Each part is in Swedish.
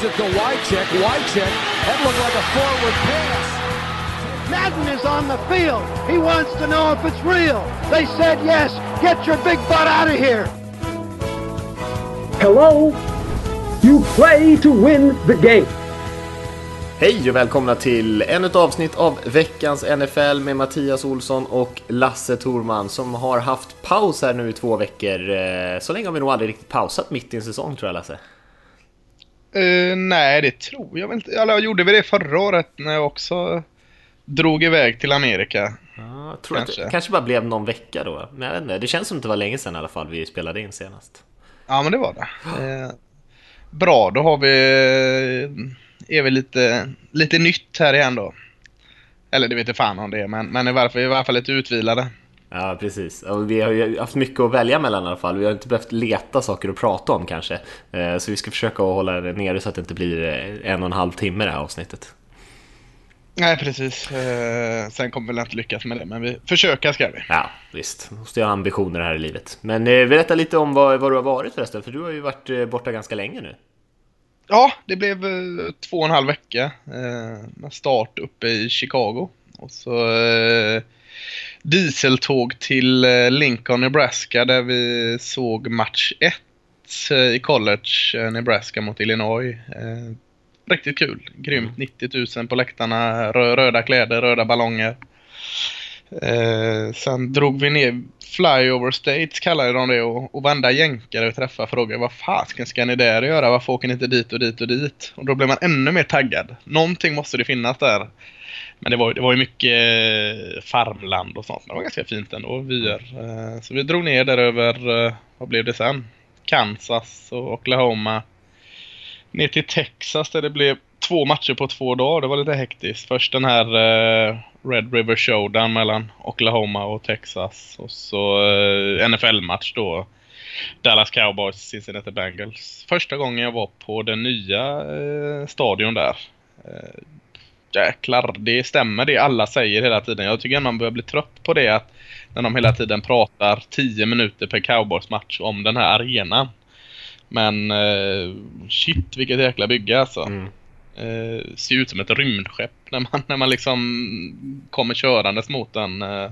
Gives it to Wycheck. Wycheck. That looked like a forward pass. Madden is on the field. He wants to know if it's real. They said yes. Get your big butt out of here. Hello? You play to win the game. Hej och välkomna till ännu ett avsnitt av veckans NFL med Mattias Olsson och Lasse Thorman som har haft paus här nu i två veckor. Eh, så länge har vi nog aldrig riktigt pausat mitt i en säsong tror jag Lasse. Uh, nej, det tror jag väl inte. Eller gjorde vi det förra året när jag också drog iväg till Amerika? Ja, jag tror kanske. att det kanske bara blev någon vecka då. Men jag vet inte, det känns som att det var länge sedan i alla fall vi spelade in senast. Ja, men det var det. Uh, bra, då har vi är vi lite, lite nytt här igen då. Eller det vet inte fan om det är, men, men i, varje fall, i varje fall lite utvilade. Ja, precis. Och vi har ju haft mycket att välja mellan i alla fall. Vi har inte behövt leta saker att prata om kanske. Eh, så vi ska försöka hålla det nere så att det inte blir eh, en och en halv timme det här avsnittet. Nej, precis. Eh, sen kommer vi väl inte lyckas med det, men vi försöka ska vi. Ja, visst. Måste ju ha ambitioner här i livet. Men berätta lite om vad, vad du har varit förresten, för du har ju varit borta ganska länge nu. Ja, det blev två och en halv vecka med start uppe i Chicago. Och så dieseltåg till eh, Lincoln, Nebraska där vi såg match 1 eh, i college, eh, Nebraska mot Illinois. riktigt kul. Grymt. 90 mm. 000 på läktarna, röda kläder, röda ballonger. Eh, sen drog vi ner Flyover States kallade de det och, och varenda jänkare vi träffade frågade vad fasken ska ni där göra? Varför åker ni inte dit och dit och dit? Och då blev man ännu mer taggad. Någonting måste det finnas där. Men det var, det var ju mycket eh, farmland och sånt. Men det var ganska fint ändå, vyer. Eh, så vi drog ner där över, eh, vad blev det sen? Kansas och Oklahoma. Ner till Texas där det blev två matcher på två dagar. Det var lite hektiskt. Först den här Red River Showdown mellan Oklahoma och Texas. Och så NFL-match då. Dallas Cowboys, Cincinnati Bengals. Första gången jag var på den nya stadion där. Jäklar, det stämmer det alla säger hela tiden. Jag tycker man börjar bli trött på det att när de hela tiden pratar 10 minuter per Cowboys-match om den här arenan. Men eh, shit vilket jäkla bygge alltså. Mm eh, ser ut som ett rymdskepp när man, när man liksom kommer körandes mot den. Eh,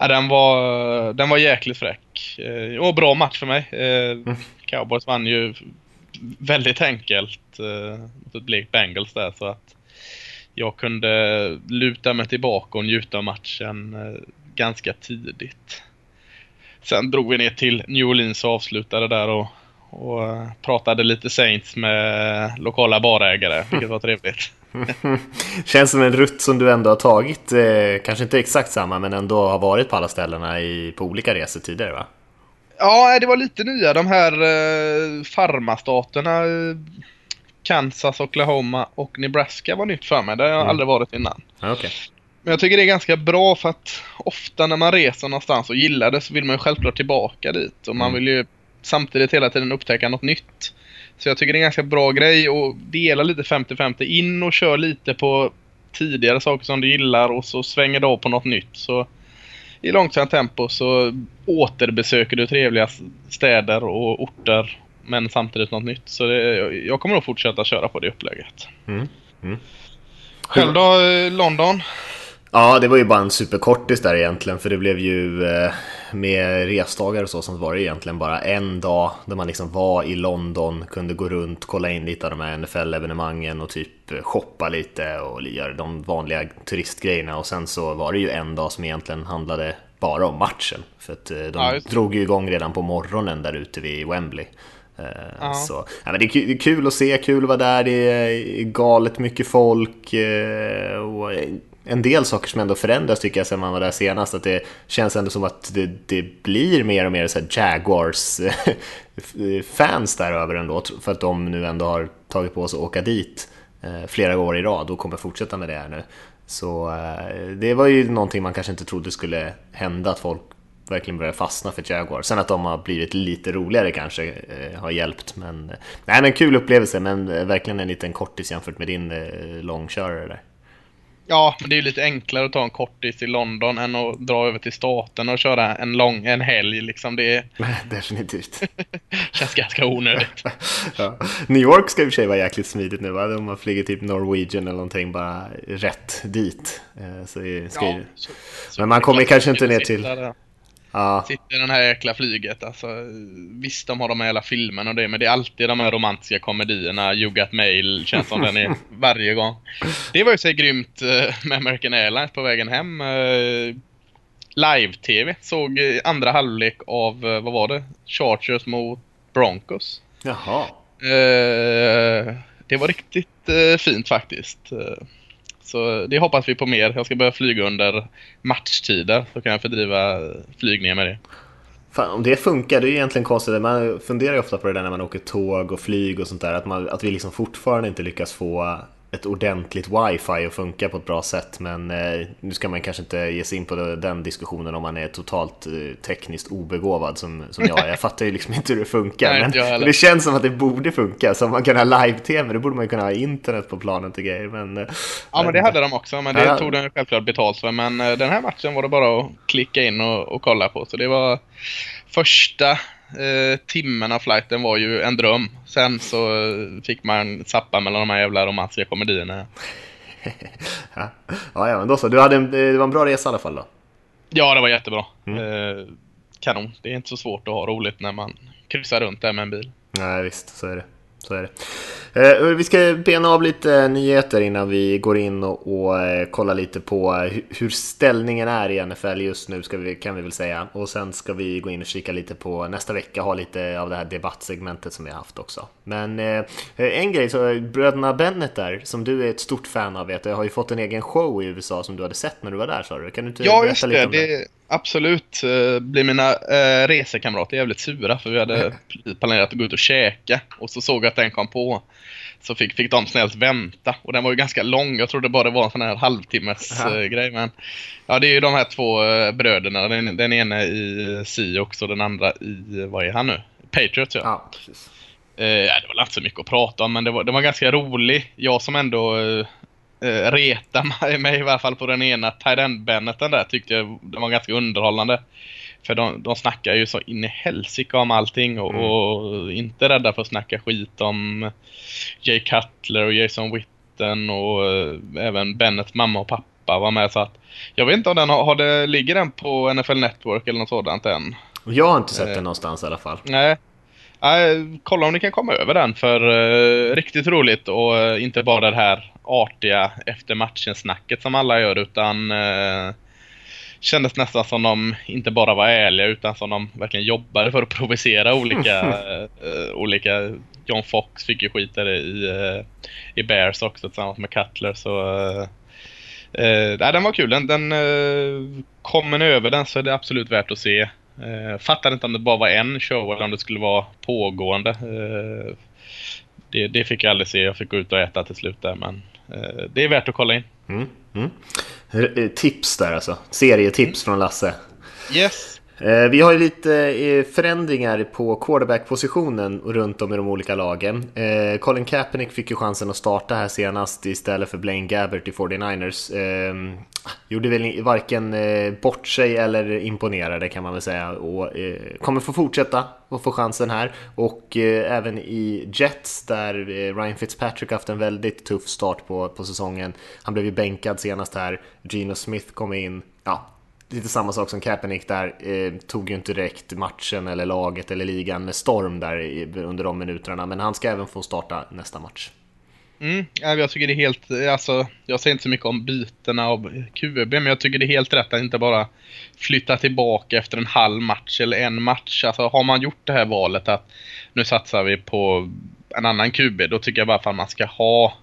ja, den, var, den var jäkligt fräck. Eh, och bra match för mig. Eh, mm. Cowboys vann ju väldigt enkelt eh, mot ett blekt Bengals där så att jag kunde luta mig tillbaka och njuta av matchen eh, ganska tidigt. Sen drog vi ner till New Orleans och avslutade där och och eh, pratade lite Saints med lokala barägare, vilket var trevligt. Känns som en rutt som du ändå har tagit, eh, kanske inte exakt samma, men ändå har varit på alla ställena i, på olika resor tidigare va? Ja, det var lite nya. De här eh, farmastaterna, eh, Kansas, Oklahoma och Nebraska var nytt för mig. Det har jag mm. aldrig varit innan. Okay. Men jag tycker det är ganska bra för att ofta när man reser någonstans och gillar det så vill man ju självklart tillbaka dit. Och man mm. vill ju samtidigt hela tiden upptäcka något nytt. Så jag tycker det är en ganska bra grej och dela lite 50-50 in och kör lite på tidigare saker som du gillar och så svänger du av på något nytt. Så i långsamt tempo så återbesöker du trevliga städer och orter men samtidigt något nytt. Så det, jag kommer nog fortsätta köra på det upplägget. Mm. Mm. Själv då, eh, London? Ja, det var ju bara en superkortis där egentligen för det blev ju eh, med resdagar och så som var det egentligen bara en dag där man liksom var i London, kunde gå runt, kolla in lite av de här NFL-evenemangen och typ shoppa lite och göra de vanliga turistgrejerna och sen så var det ju en dag som egentligen handlade bara om matchen för att eh, de ja, drog ju igång redan på morgonen där ute vid Wembley. Ja. Så, ja, men det, är kul att se, kul att vara där, det är galet mycket folk. Uh, och en del saker som ändå förändras tycker jag sen man var där senast. Att det känns ändå som att det, det blir mer och mer så Jaguars-fans där över ändå. För att de nu ändå har tagit på sig att åka dit eh, flera år i rad och kommer fortsätta med det här nu. Så eh, det var ju någonting man kanske inte trodde skulle hända, att folk verkligen börjar fastna för Jaguar. Sen att de har blivit lite roligare kanske eh, har hjälpt. Men, nej, men kul upplevelse, men verkligen en liten kortis jämfört med din långkörare där. Ja, men det är ju lite enklare att ta en kortis i London än att dra över till staten och köra en lång, en helg liksom. Det Definitivt. känns ganska onödigt. ja. New York ska i och för sig vara jäkligt smidigt nu va? Om man flyger typ Norwegian eller någonting bara rätt dit. Eh, så ska Ja, ju... så- så Men man är kommer kanske inte ner till- där. Ja, Sitter i det här jäkla flyget. Alltså, visst, de har de här jävla filmerna och det, men det är alltid de här romantiska komedierna. You Got Mail känns som den är varje gång. Det var ju så grymt eh, med American Airlines på vägen hem. eh, Live-tv. Såg eh, andra halvlek av, vad var det? Chargers mot Broncos. jaha. Det var riktigt fint faktiskt. Så det hoppas vi på mer. Jag ska börja flyga under matchtider så kan jag fördriva flygningar flygningen med det. Fan, om det funkar, det är ju egentligen konstigt. Man funderar ju ofta på det där när man åker tåg och flyg och sånt där. Att, man, att vi liksom fortfarande inte lyckas få ett ordentligt wifi att funka på ett bra sätt. Men eh, nu ska man kanske inte ge sig in på den diskussionen om man är totalt eh, tekniskt obegåvad som, som jag. Jag fattar ju liksom inte hur det funkar. Nej, men det känns som att det borde funka. Så om man kan ha live-tv, då borde man ju kunna ha internet på planet och grejer. Men, eh, Ja men det hade de också, men det Ja. tog de självklart betalt för. Men den här matchen var det bara att klicka in och, och kolla på. Så det var första eh, timmen av flighten var ju en dröm. Sen så eh, fick man sappa mellan de här jävla romantiska komedierna. ja. ja, ja, men då så. Du hade en, det var en bra resa i alla fall då. Ja, det var jättebra. Mm. Eh, kanon. Det är inte så svårt att ha roligt när man kryssar runt där med en bil. Nej, visst, så är det. Så är det. Eh, vi ska bena av lite nyheter innan vi går in och, och eh, kollar lite på hu- hur ställningen är i NFL just nu, vi, kan vi väl säga. Och sen ska vi gå in och kika lite på nästa vecka, ha lite av det här debattsegmentet som vi har haft också. Men eh, en grej, så bröderna Bennett där, som du är ett stort fan av, vet jag, har ju fått en egen show i USA som du hade sett när du var där, sa du. Kan du inte Ja, berätta lite det. om det? det absolut eh, blir mina eh, resekamrater jävligt sura för vi hade planerat att gå ut och käka och så såg jag att den kom på. Så fick, fick de snällt vänta och den var ju ganska lång. Jag trodde bara det var en sån här halvtimmes eh, grej. Men ja, det är ju de här två eh, bröderna. Den, den ena i Seahawks och den andra i, vad är han nu? Patriots ja. Ja, precis. Eh, det var inte så mycket att prata om, men det var, det var ganska rolig. Jag som ändå eh, eh, retar mig, i varje fall på den ena Tyrend Benneten där tyckte jag det var ganska underhållande. För de, de snackar ju så in i helsike om allting och, Mm. och inte rädda för att snacka skit om Jay Cutler och Jason Witten och eh, även Bennets mamma och pappa var med så att jag vet inte om den har, har det, ligger den på NFL Network eller något sådant än? Jag har inte sett Eh. den någonstans i alla fall. Nej. Nej, kolla om ni kan komma över den för eh, riktigt roligt och eh, inte bara det här artiga efter matchen-snacket som alla gör utan uh, kändes nästan som de inte bara var ärliga utan som de verkligen jobbade för att provocera olika, olika John Fox fick ju skit där i, uh, i Bears också tillsammans med Cutler så uh, uh, nej, den var kul. Den, den uh, kommer ni över den så är det absolut värt att se. Uh, fattade inte om det bara var en show eller om det skulle vara pågående. Uh, det, det fick jag aldrig se. Jag fick gå ut och äta till slut där men uh, det är värt att kolla in. Mm, mm. Eh, Tips där alltså. Serietips från Lasse. Yes. Eh, vi har ju lite eh, förändringar på quarterback-positionen runt om i de olika lagen. Eh, Colin Kaepernick fick ju chansen att starta här senast istället för Blaine Gabbert i 49ers. Ehm, gjorde väl varken bort sig eller imponerade kan man väl säga och kommer få fortsätta och få chansen här. Och även i Jets där Ryan Fitzpatrick haft en väldigt tuff start på, på säsongen. Han blev ju bänkad senast här. Gino Smith kom in. Ja, lite samma sak som Kaepernick där, eh, tog ju inte direkt matchen eller laget eller ligan med storm där i, under de minuterna, men han ska även få starta nästa match. Mm, jag tycker det är helt, alltså, jag säger inte så mycket om bytena av QB, men jag tycker det är helt rätt att inte bara flytta tillbaka efter en halv match eller en match. Alltså har man gjort det här valet att nu satsar vi på en annan QB, då tycker jag i alla fall man ska ha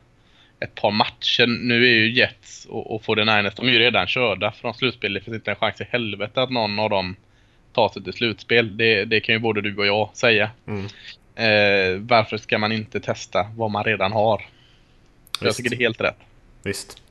ett par matcher. Nu är ju Jets och, och 49ers, de är ju redan körda från slutspel. Det finns inte en chans i helvete att någon av dem tar sig till slutspel. Det, det kan ju både du och jag säga. Mm. Eh, varför ska man inte testa vad man redan har? Jag Visst. tycker det är helt rätt. Visst.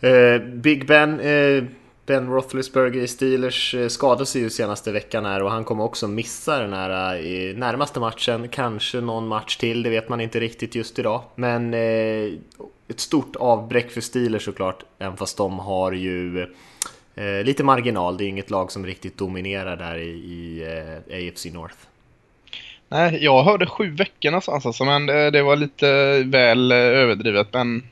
Eh, Big Ben, eh, Ben Roethlisberger i Steelers eh, skadade sig ju senaste veckan här och han kommer också missa den här eh, i närmaste matchen. Kanske någon match till, det vet man inte riktigt just idag. Men eh, ett stort avbräck för Steelers såklart, även fast de har ju eh, lite marginal. Det är inget lag som riktigt dominerar där i, i eh, AFC North. Nej, jag hörde sju veckor någonstans alltså, men det, det var lite väl överdrivet. Men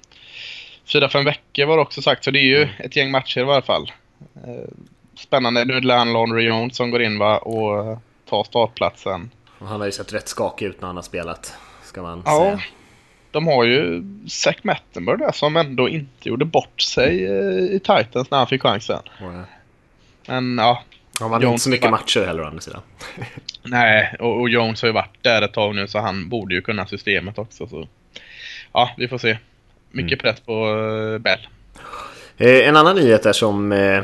fyra, fem veckor var det också sagt, så det är ju mm. ett gäng matcher i varje fall. Eh, spännande. Nu är det Landry Jones som går in va, och tar startplatsen. Han har ju sett rätt skakig ut när han har spelat, ska man ja, säga. De har ju Zach Mattenberg där som ändå inte gjorde bort sig eh, i Titans när han fick chansen. Mm. Men ja. Han vann inte så mycket matcher heller å andra sidan. Nej, och, och Jones har ju varit där ett tag nu så han borde ju kunna systemet också. Så. Ja, vi får se. Mycket mm. press på uh, Bell. Eh, en annan nyhet är som eh,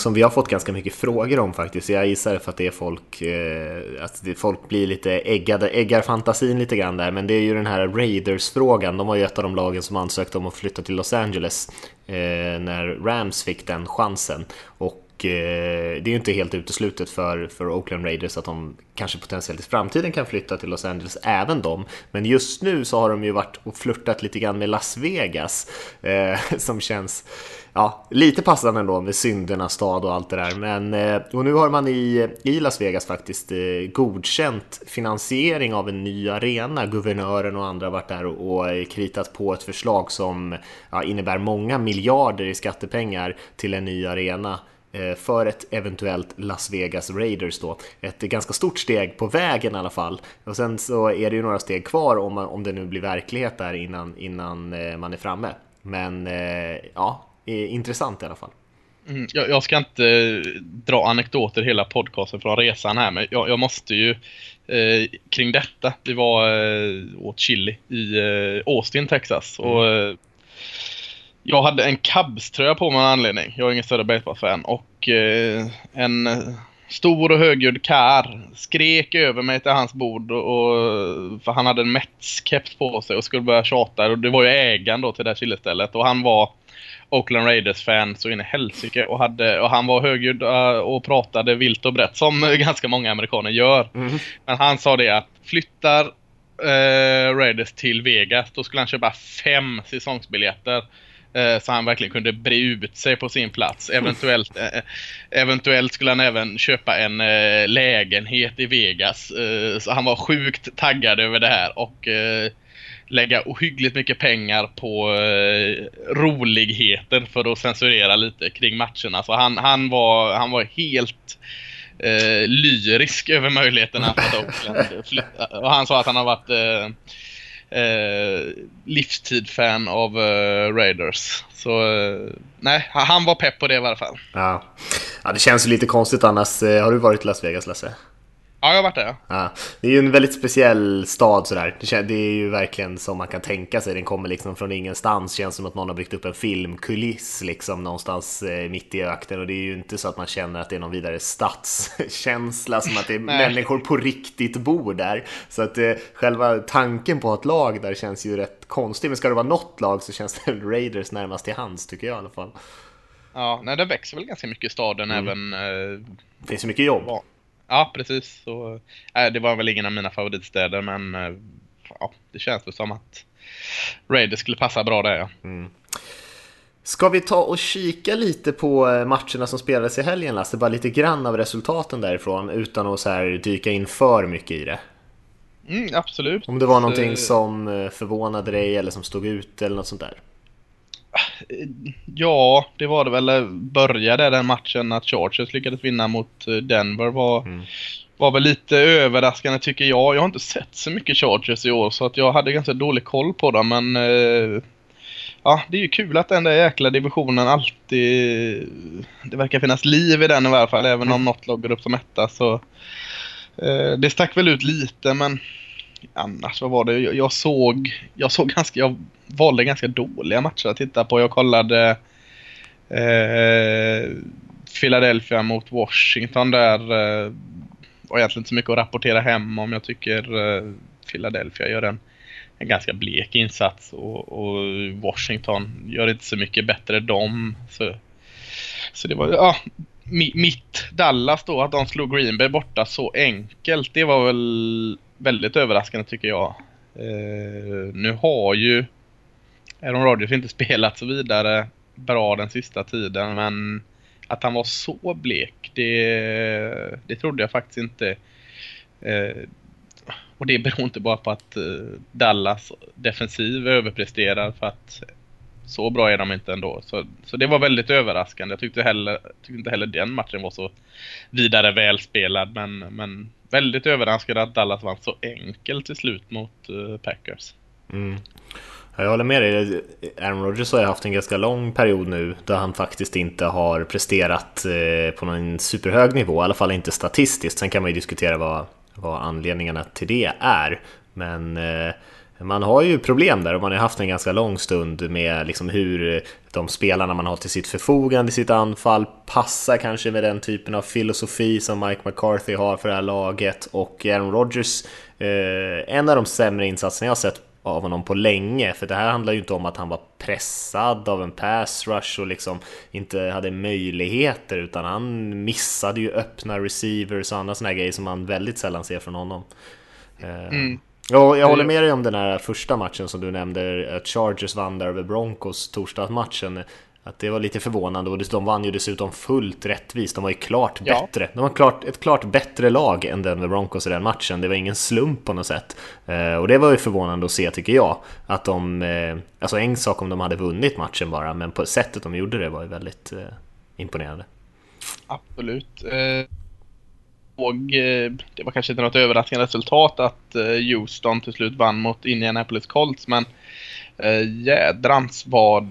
som vi har fått ganska mycket frågor om faktiskt. Jag gissar för att det är folk, eh, att det, folk blir lite äggade, äggar fantasin lite grann där. Men det är ju den här Raiders-frågan. De var ju ett av de lagen som ansökte om att flytta till Los Angeles eh, när Rams fick den chansen. Och eh, det är ju inte helt uteslutet för, för Oakland Raiders att de kanske potentiellt i framtiden kan flytta till Los Angeles, även de. Men just nu så har de ju varit och flörtat lite grann med Las Vegas, eh, som känns ja, lite passande ändå med syndernas stad och allt det där. Men, eh, och nu har man i, i Las Vegas faktiskt eh, godkänt finansiering av en ny arena. Guvernören och andra har varit där och, och eh, kritat på ett förslag som ja, innebär många miljarder i skattepengar till en ny arena för ett eventuellt Las Vegas Raiders då. Ett ganska stort steg på vägen i alla fall. Och sen så är det ju några steg kvar om, man, om det nu blir verklighet där innan, innan man är framme. Men ja, intressant i alla fall. Mm, jag, jag, ska inte eh, dra anekdoter hela podcasten från resan här, men jag, jag måste ju eh, kring detta. Vi var eh, åt chili i eh, Austin, Texas. Mm. Och, eh, jag hade en Cubs-tröja på mig av anledning. Jag är ingen större baseballfan. Och eh, en stor och högljudd kar skrek över mig till hans bord. Och, för han hade en Mets-keps på sig och skulle börja tjata. Och det var ju ägaren då till det här chilistället. Och han var Oakland Raiders-fan så in i helsike och, hade, och han var högljudd uh, och pratade vilt och brett som ganska många amerikaner gör. Mm. Men han sa det att flyttar uh, Raiders till Vegas då skulle han köpa fem säsongsbiljetter Eh, så han verkligen kunde bre ut sig på sin plats. Eventuellt, eh, eh, eventuellt skulle han även köpa en lägenhet i Vegas. så han var sjukt taggad över det här och lägga ohyggligt mycket pengar på eh, roligheter för att censurera lite kring matcherna. Så han, han, var, han var helt eh, lyrisk över möjligheterna att Oakland flytta. Och han sa att han har varit eh, livstid-fan av eh, Raiders. Så eh, nej, han var pepp på det i alla fall. Ja, ja det känns lite konstigt annars. Eh, har du varit i Las Vegas Lasse? Ja, jag har varit där. Ja. Det är ju en väldigt speciell stad sådär. Det är ju verkligen som man kan tänka sig. Den kommer liksom från ingenstans. Känns som att någon har byggt upp en filmkuliss liksom någonstans eh, mitt i öknen. Och det är ju inte så att man känner att det är någon vidare stadskänsla. Som att det är människor på riktigt bor där. Så att eh, själva tanken på ett lag där känns ju rätt konstig. Men ska det vara något lag så känns det Raiders närmast till hands tycker jag i alla fall. Ja, nej, det växer väl ganska mycket i staden mm. även... Eh, det finns ju mycket jobb. Ja. Ja, precis. Så, äh, det var väl ingen av mina favoritstäder, men äh, ja, det känns väl som att Raiders skulle passa bra där. Ja. Mm. Ska vi ta och kika lite på eh, matcherna som spelades i helgen Lasse? Bara lite grann av resultaten därifrån utan att så här dyka in för mycket i det. Mm, absolut. Om det var någonting som förvånade dig eller som stod ut eller något sånt där? Ja, det var det väl. Började den matchen att Chargers lyckades vinna mot eh, Denver var, mm. var väl lite överraskande tycker jag. Jag har inte sett så mycket Chargers i år så att jag hade ganska dålig koll på dem men eh, Ja, det är ju kul att den där jäkla divisionen alltid... Det verkar finnas liv i den i alla fall, även om något lag går upp som etta så... Eh, det stack väl ut lite men annars, vad var det? Jag, jag, såg, jag såg ganska, jag valde ganska dåliga matcher att titta på. Jag kollade eh, Philadelphia mot Washington där. Eh, var egentligen inte så mycket att rapportera hem om. Jag tycker eh, Philadelphia gör en, en ganska blek insats och, och, Washington gör inte så mycket bättre dem. Så, så det var, ja, mitt Dallas då, att de slog Green Bay borta så enkelt. Det var väl väldigt överraskande tycker jag. Eh, nu har ju Aaron Rodgers inte spelat så vidare bra den sista tiden men att han var så blek det, det trodde jag faktiskt inte. Eh, och det beror inte bara på att eh, Dallas defensiv överpresterar för att så bra är de inte ändå. Så, så det var väldigt överraskande. Jag tyckte, heller, tyckte inte heller den matchen var så vidare välspelad. Men, men väldigt överraskad att Dallas vann så enkelt till slut mot eh, Packers. Mm. Jag håller med dig. Aaron Rodgers har haft en ganska lång period nu där han faktiskt inte har presterat eh, på någon superhög nivå, i alla fall inte statistiskt. Sen kan man ju diskutera vad, vad anledningarna till det är. Men eh, man har ju problem där och man har haft en ganska lång stund med liksom hur de spelarna man har till sitt förfogande i sitt anfall passar kanske med den typen av filosofi som Mike McCarthy har för det här laget och Aaron Rodgers, eh, en av de sämre insatserna jag har sett av honom på länge, för det här handlar ju inte om att han var pressad av en pass rush och liksom inte hade möjligheter, utan han missade ju öppna receivers och andra sådana grejer som man väldigt sällan ser från honom. Eh, mm. Ja, jag håller med dig om den här första matchen som du nämnde, att Chargers vann där över Broncos, torsdagsmatchen. Att det var lite förvånande och de vann ju dessutom fullt rättvist. De var ju klart ja. bättre. De var klart, ett klart bättre lag än Denver Broncos i den matchen. Det var ingen slump på något sätt. Eh, och det var ju förvånande att se tycker jag. Att de, eh, alltså en sak om de hade vunnit matchen bara, men på sättet de gjorde det var ju väldigt eh, imponerande. Absolut. Det var kanske inte något överraskande resultat att Houston till slut vann mot Indianapolis Colts, men jädrans vad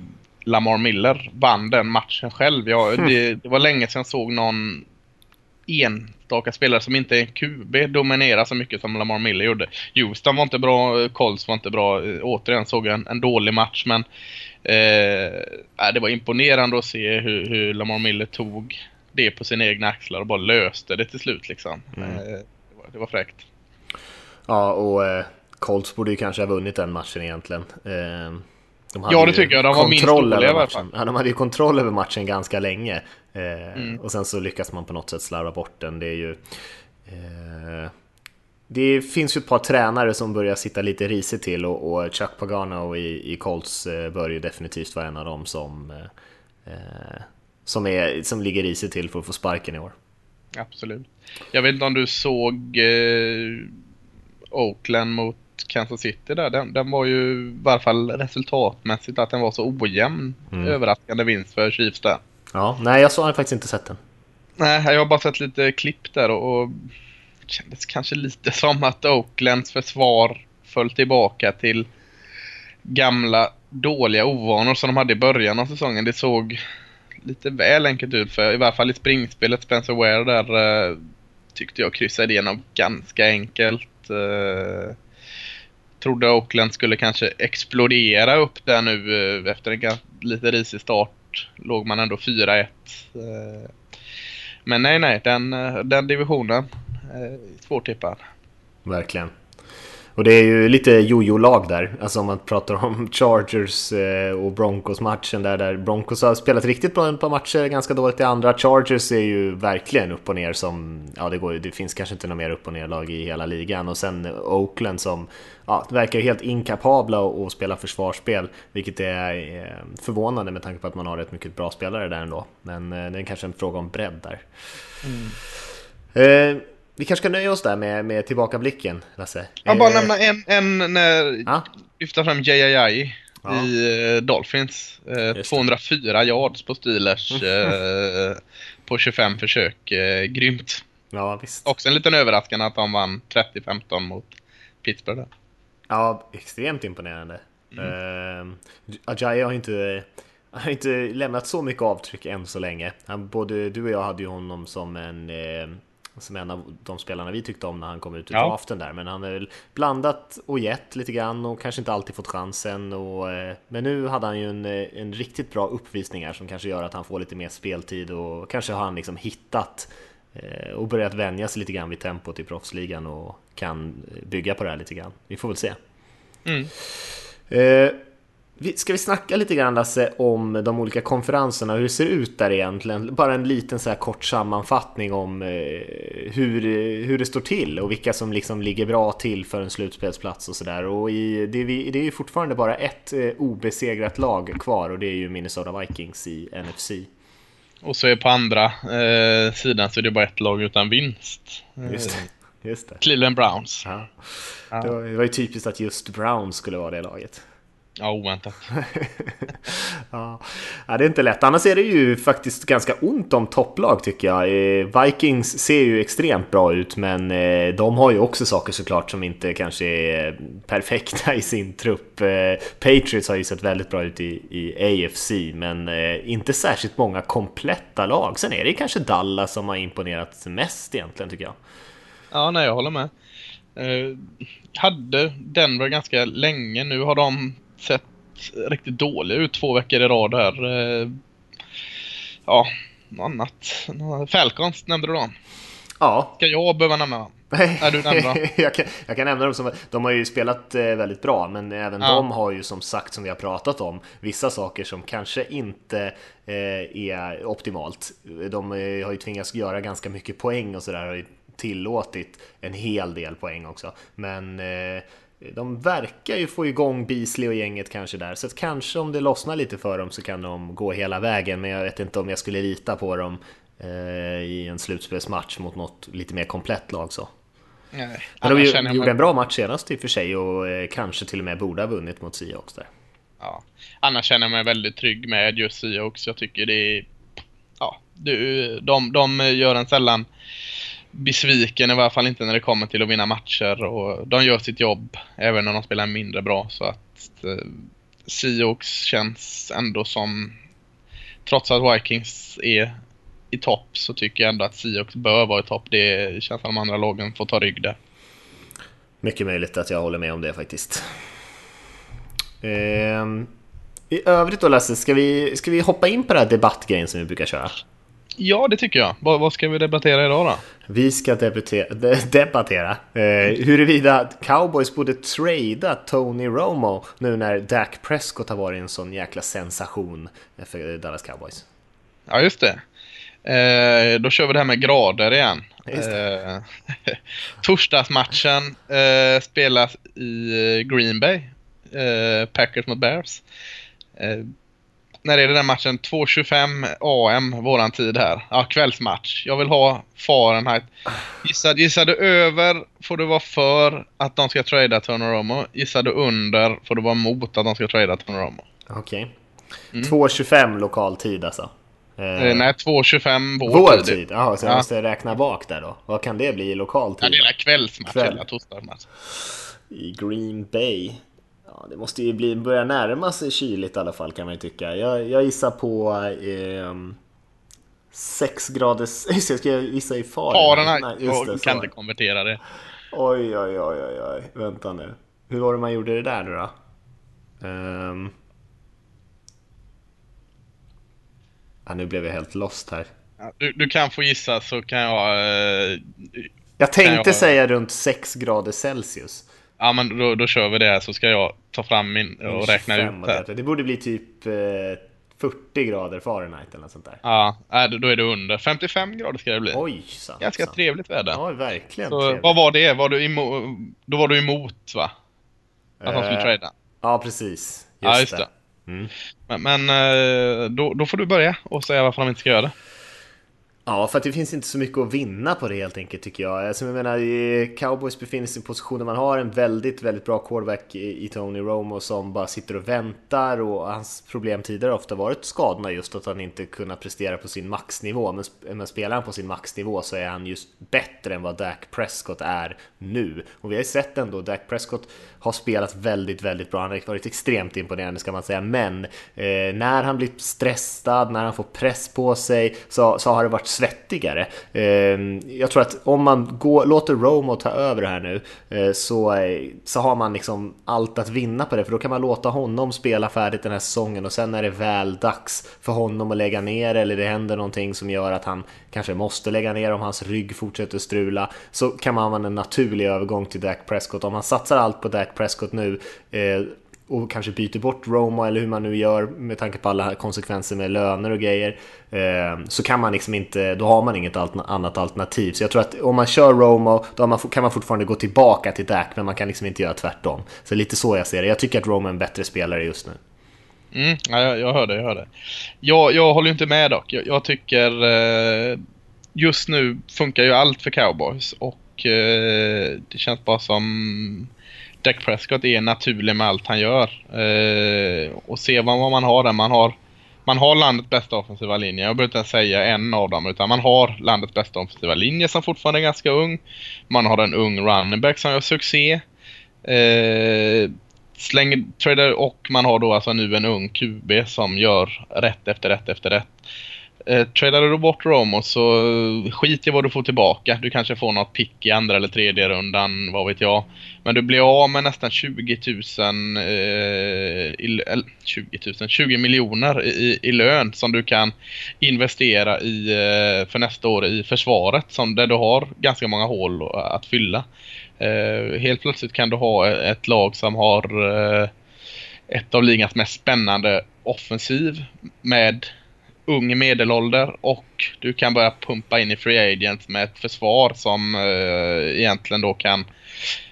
Lamar Miller vann den matchen själv. Jag, mm. det, det, var länge sedan jag såg någon enstaka spelare som inte är QB dominera så mycket som Lamar Miller gjorde. Houston var inte bra, Colts var inte bra. Återigen såg jag en, en dålig match men eh, det var imponerande att se hur, hur, Lamar Miller tog det på sina egna axlar och bara löste det till slut liksom. Mm. Eh, det, var, det var fräckt. Ja, och eh, Colts borde ju kanske ha vunnit den matchen egentligen. Eh, ja, det tycker jag. De var minst dåliga i alla fall. Ja, de hade ju kontroll över matchen ganska länge. Eh, mm. Och sen så lyckas man på något sätt slarva bort den. Det är ju... Eh, det finns ju ett par tränare som börjar sitta lite risigt till och, och Chuck Pagano i, i Colts eh, bör ju definitivt vara en av dem som, som, är, som ligger risigt till för att få sparken i år. Absolut. Jag vet inte om du såg eh, Oakland mot Kansas City där, den, den var ju i varje fall resultatmässigt att den var så ojämn. Mm. Överraskande vinst för Chiefs där. Ja, nej jag har faktiskt inte sett den. Nej, jag har bara sett lite klipp där och, och kändes kanske lite som att Oaklands försvar föll tillbaka till gamla dåliga ovanor som de hade i början av säsongen. Det såg lite väl enkelt ut för i varje fall i springspelet Spencer Ware där eh, tyckte jag kryssade igenom ganska enkelt. Eh, trodde Oakland skulle kanske explodera upp där nu eh, efter en lite risig start. Låg man ändå 4-1. Eh, men nej, nej, den, eh, den divisionen eh, är svårtippad. Verkligen. Och det är ju lite jojo-lag där, alltså om man pratar om Chargers och Broncos-matchen där, där Broncos har spelat riktigt bra ett par matcher, ganska dåligt i andra. Chargers är ju verkligen upp och ner som, ja det, går, det finns kanske inte något mer upp och ner-lag i hela ligan. Och sen Oakland som ja, verkar helt inkapabla att spela försvarsspel, vilket är eh, förvånande med tanke på att man har rätt mycket bra spelare där ändå. Men eh, det är kanske en fråga om bredd där. Mm. Eh, vi kanske ska nöja oss där med, med tillbakablicken, Lasse. Jag bara eh, nämna en, en när ah? lyfta fram JJI ja. i eh, Dolphins. Eh, 204 yards på Steelers eh, på 25 försök. Eh, grymt. Ja, visst. Också en liten överraskande att de vann 30-15 mot Pittsburgh. Där. Ja, extremt imponerande. Mm. Uh, Ajayi har inte, har inte lämnat så mycket avtryck än så länge. Han, både du och jag hade ju honom som en, eh, som en av de spelarna vi tyckte om när han kom ut i ja. draften där. Men han har väl blandat och gett lite grann och kanske inte alltid fått chansen. Och, eh, men nu hade han ju en, eh, en riktigt bra uppvisning här som kanske gör att han får lite mer speltid och kanske har han liksom hittat eh, och börjat vänja sig lite grann vid tempot i proffsligan och kan bygga på det här lite grann. Vi får väl se. Mm. Eh, Ska vi snacka lite grann Lasse om de olika konferenserna, hur det ser ut där egentligen? Bara en liten så här kort sammanfattning om eh, hur, hur det står till och vilka som liksom ligger bra till för en slutspelsplats och sådär. Och det, är, det är ju fortfarande bara ett eh, obesegrat lag kvar och det är ju Minnesota Vikings i NFC. Och så är på andra eh, sidan så är det bara ett lag utan vinst. Just det. Just det. Cleveland Browns. Ja. Det var ju typiskt att just Browns skulle vara det laget. Ja, oväntat. ja. det är inte lätt. Annars är det ju faktiskt ganska ont om topplag tycker jag. Eh, Vikings ser ju extremt bra ut, men eh, de har ju också saker såklart som inte kanske är perfekta i sin trupp. Eh, Patriots har ju sett väldigt bra ut i, i AFC, men inte särskilt många kompletta lag. Sen är det kanske Dallas som har imponerat mest egentligen tycker jag. Ja, nej, jag håller med. Eh, hade Denver ganska länge. Nu har de sett riktigt dålig ut två veckor i rad här. Eh, ja, något annat. Falcons nämnde du dem? Ja. Ska jag behöva nämna dem? Nej, du jag, kan, jag kan nämna dem som, de har ju spelat eh, väldigt bra, men även ja. de har ju som sagt, som vi har pratat om, vissa saker som kanske inte eh, är optimalt. De har ju tvingats göra ganska mycket poäng och sådär, har ju tillåtit en hel del poäng också. Men de verkar ju få igång Beasley och gänget kanske där, så kanske om det lossnar lite för dem så kan de gå hela vägen, men jag vet inte om jag skulle lita på dem eh, i en slutspelsmatch mot något lite mer komplett lag så. Nej, men de gjorde en bra match senast i och för sig och eh, kanske till och med borde ha vunnit mot Seahawks där. Ja, annars känner jag mig väldigt trygg med just Seahawks. Jag tycker det är... Ja, du, de, de gör en sällan besviken i varje fall inte när det kommer till att vinna matcher och de gör sitt jobb även när de spelar mindre bra så att eh, Seahawks känns ändå som trots att Vikings är i topp så tycker jag ändå att Seahawks bör vara i topp. Det känns som de andra lagen får ta rygg där. Mycket möjligt att jag håller med om det faktiskt. Eh, I övrigt då Lasse, ska vi, ska vi hoppa in på den här debattgrejen som vi brukar köra? Ja, det tycker jag. Vad, vad ska vi debattera idag då? Vi ska debattera, de, debattera eh, huruvida cowboys borde trada Tony Romo nu när Dak Prescott har varit en sån jäkla sensation för Dallas Cowboys. Ja, just det. Eh, då kör vi det här med grader igen. Eh, torsdagsmatchen eh, spelas i Green Bay. Eh, Packers mot Bears. När är det den matchen? 2.25 AM, våran tid här. Ja, kvällsmatch. Jag vill ha Fahrenheit. Gissar, gissar du över får du vara för att de ska trada Tony Romo. Gissar du under får du vara emot att de ska trada Tony Romo. Okej. Okay. Mm. 2.25 lokal tid alltså? Eh, eh nej, 2.25 vår, vår tid. tid. Jaha, så jag ja. måste räkna bak där då. Vad kan det bli i lokal tid? Ja, det är kvällsmatch, Kväll. hela torsdagsmatch. I Green Bay. Ja, det måste ju bli, börja närma sig kyligt i alla fall kan man ju tycka. Jag, jag gissar på eh, 6 graders... Just jag ska gissa i Fahrenheit. Fahrenheit, just det, kan inte konvertera det. Oj, oj, oj, oj, oj, vänta nu. Hur var det man gjorde det där nu då? Um... Ja, nu blev jag helt lost här. du, du, kan få gissa så kan jag... Eh, jag tänkte jag... säga runt 6 grader Celsius. Ja men då, då kör vi det här så ska jag ta fram min och räkna ut det. Det borde bli typ eh, 40 grader Fahrenheit eller något sånt där. Ja, då är det under. 55 grader ska det bli. Oj, sant, Ganska sant. trevligt väder. Ja, verkligen. Så, vad var det? Var du emot, då var du emot va? Att de skulle trada? Ja, precis. Just ja, just det. det. Mm. Men, men eh, då, då får du börja och säga varför de inte ska göra det. Ja, för att det finns inte så mycket att vinna på det helt enkelt tycker jag. Alltså, jag menar, eh, Cowboys befinner sig i en position där man har en väldigt, väldigt bra quarterback i Tony Romo som bara sitter och väntar och hans problem tidigare har ofta varit skadorna just att han inte kunnat prestera på sin maxnivå. Men, men spelar han på sin maxnivå så är han just bättre än vad Dak Prescott är nu. Och vi har ju sett ändå, Dak Prescott har spelat väldigt, väldigt bra. Han har varit extremt imponerande ska man säga, men eh, när han blir stressad, när han får press på sig så, så har det varit svettigare. Eh, jag tror att om man går, låter Romo ta över det här nu eh, så, eh, så har man liksom allt att vinna på det, för då kan man låta honom spela färdigt den här säsongen och sen är det väl dags för honom att lägga ner eller det händer någonting som gör att han kanske måste lägga ner om hans rygg fortsätter strula så kan man ha en naturlig övergång till Dak Prescott. Om man satsar allt på Dak Prescott nu eh, och kanske byter bort Roma eller hur man nu gör med tanke på alla konsekvenser med löner och grejer eh, så kan man liksom inte, då har man inget annat alternativ. Så jag tror att om man kör Roma då man, kan man fortfarande gå tillbaka till Dak men man kan liksom inte göra tvärtom. Så lite så jag ser det. Jag tycker att Roma är en bättre spelare just nu. Mm, ja, jag, jag hör det, jag hör det. Jag, jag håller inte med dock. Jag, jag tycker eh, just nu funkar ju allt för cowboys och eh, det känns bara som Dak Prescott är naturlig med allt han gör. Eh, och se vad, vad man har där. Man har, man har landets bästa offensiva linje. Jag behöver inte säga en av dem. Utan man har landets bästa offensiva linje som fortfarande är ganska ung. Man har en ung running back som gör succé. Eh, slänger, trader, och man har då alltså nu en ung QB som gör rätt efter rätt efter rätt. Eh, tradar du bort Romo så eh, skit i vad du får tillbaka. Du kanske får något pick i andra eller tredje rundan, vad vet jag. Men du blir av med nästan 20 000, eh, i, eller, 20 000, 20 miljoner i, i lön som du kan investera i eh, för nästa år i försvaret som där du har ganska många hål eh, att fylla. Eh, helt plötsligt kan du ha eh, ett lag som har eh, ett av ligans mest spännande offensiv med ung medelålder och du kan börja pumpa in i Free Agents med ett försvar som eh, egentligen då kan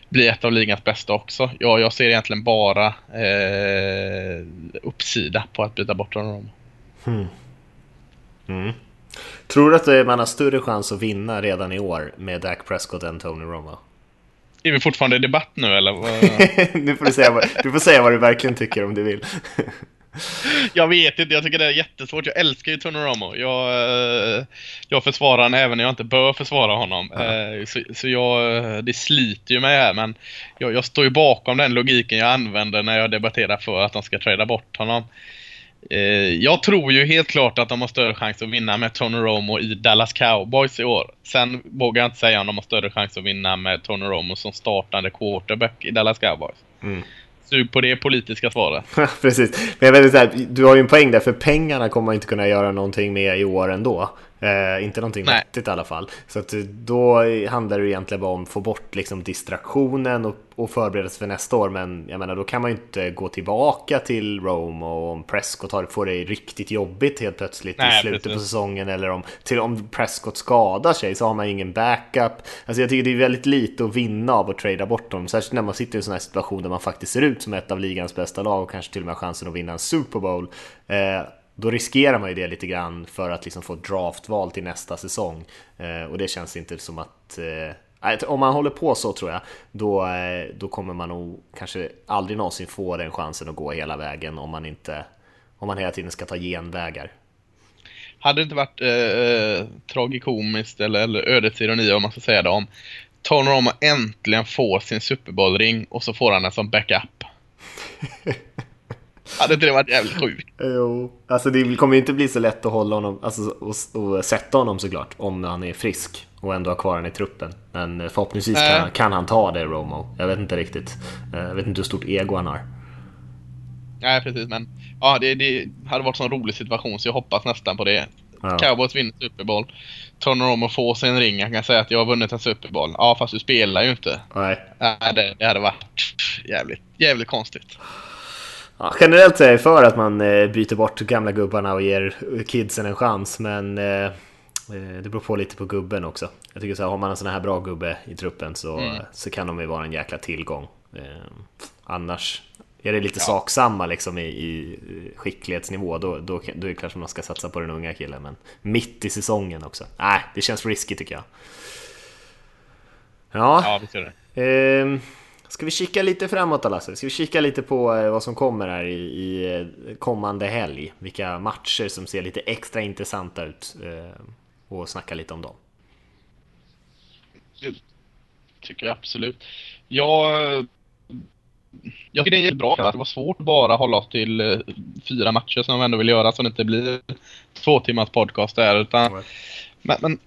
bli ett av ligans bästa också. Ja, jag ser egentligen bara eh, uppsida på att byta bort honom. Hmm. Mm. Tror du att man har större chans att vinna redan i år med Dak Prescott än Tony Romo? Är vi fortfarande i debatt nu eller? nu får du, säga vad, du får säga vad du verkligen tycker om du vill. jag vet inte, jag tycker det är jättesvårt. Jag älskar ju Tony Romo. Jag, eh, jag försvarar honom även när jag inte bör försvara honom. Mm. Så, så jag, det sliter ju mig här men jag, jag står ju bakom den logiken jag använder när jag debatterar för att de ska trada bort honom. Eh, jag tror ju helt klart att de har större chans att vinna med Tony Romo i Dallas Cowboys i år. Sen vågar jag inte säga om de har större chans att vinna med Tony Romo som startande quarterback i Dallas Cowboys. Mm. Sug på det politiska svaret. Precis. Men jag vet inte, du har ju en poäng där, för pengarna kommer man inte kunna göra någonting med i år ändå. Eh, inte någonting vettigt i alla fall. Så att då handlar det egentligen bara om att få bort liksom distraktionen och, och förbereda sig för nästa år. Men jag menar, då kan man ju inte gå tillbaka till Rome och om Prescott får det riktigt jobbigt helt plötsligt Nej, i slutet precis. på säsongen. Eller om, till, om Prescott skadar sig så har man ingen backup. Alltså jag tycker det är väldigt lite att vinna av att trada bort dem. Särskilt när man sitter i en sån här situation där man faktiskt ser ut som ett av ligans bästa lag och kanske till och med har chansen att vinna en Super Bowl. Eh, då riskerar man ju det lite grann för att liksom få draftval till nästa säsong. Eh, och det känns inte som att... Eh, om man håller på så tror jag, då, eh, då kommer man nog kanske aldrig någonsin få den chansen att gå hela vägen om man inte... Om man hela tiden ska ta genvägar. Hade det inte varit eh, eh tragikomiskt eller, eller ödets ironi om man ska säga det om Tony Romo äntligen får sin Super Bowl-ring och så får han den som backup. Hade inte det varit jävligt sjukt? Jo, alltså det kommer ju inte bli så lätt att hålla honom, alltså och, och sätta honom såklart, om han är frisk och ändå ha kvar honom i truppen. Men förhoppningsvis kan, kan, han ta det, Romo. Jag vet inte riktigt. Eh, jag vet inte hur stort ego han har. Nej, precis, men ja, det, det hade varit en rolig situation så jag hoppas nästan på det. Ja. Cowboys vinner Super Bowl. Tony Romo får sin ring. Han kan säga att jag har vunnit en Super Bowl. Ja, fast du spelar ju inte. Nej. Nej det, det hade varit jävligt, jävligt konstigt. Ja, generellt är jag för att man eh, byter bort gamla gubbarna och ger kidsen en chans, men eh, eh, det beror på lite på gubben också. Jag tycker så här, har man en sån här bra gubbe i truppen så, mm. så kan de ju vara en jäkla tillgång. Annars är det lite ja. saksamma liksom i, i skicklighetsnivå, då, då, då är det kanske man ska satsa på den unga killen. Men mitt i säsongen också. Nej, det känns risky tycker jag. Ja, ja det gör det. Eh, Ska vi kika lite framåt Lasse? Ska vi kika lite på eh, vad som kommer här i, i eh, kommande helg? Vilka matcher som ser lite extra intressanta ut eh, och snacka lite om dem. Det tycker jag absolut. Jag, jag tycker det är bra. Det var svårt att bara hålla oss till fyra matcher som vi ändå vill göra så det inte blir två timmars podcast där. Utan, men, men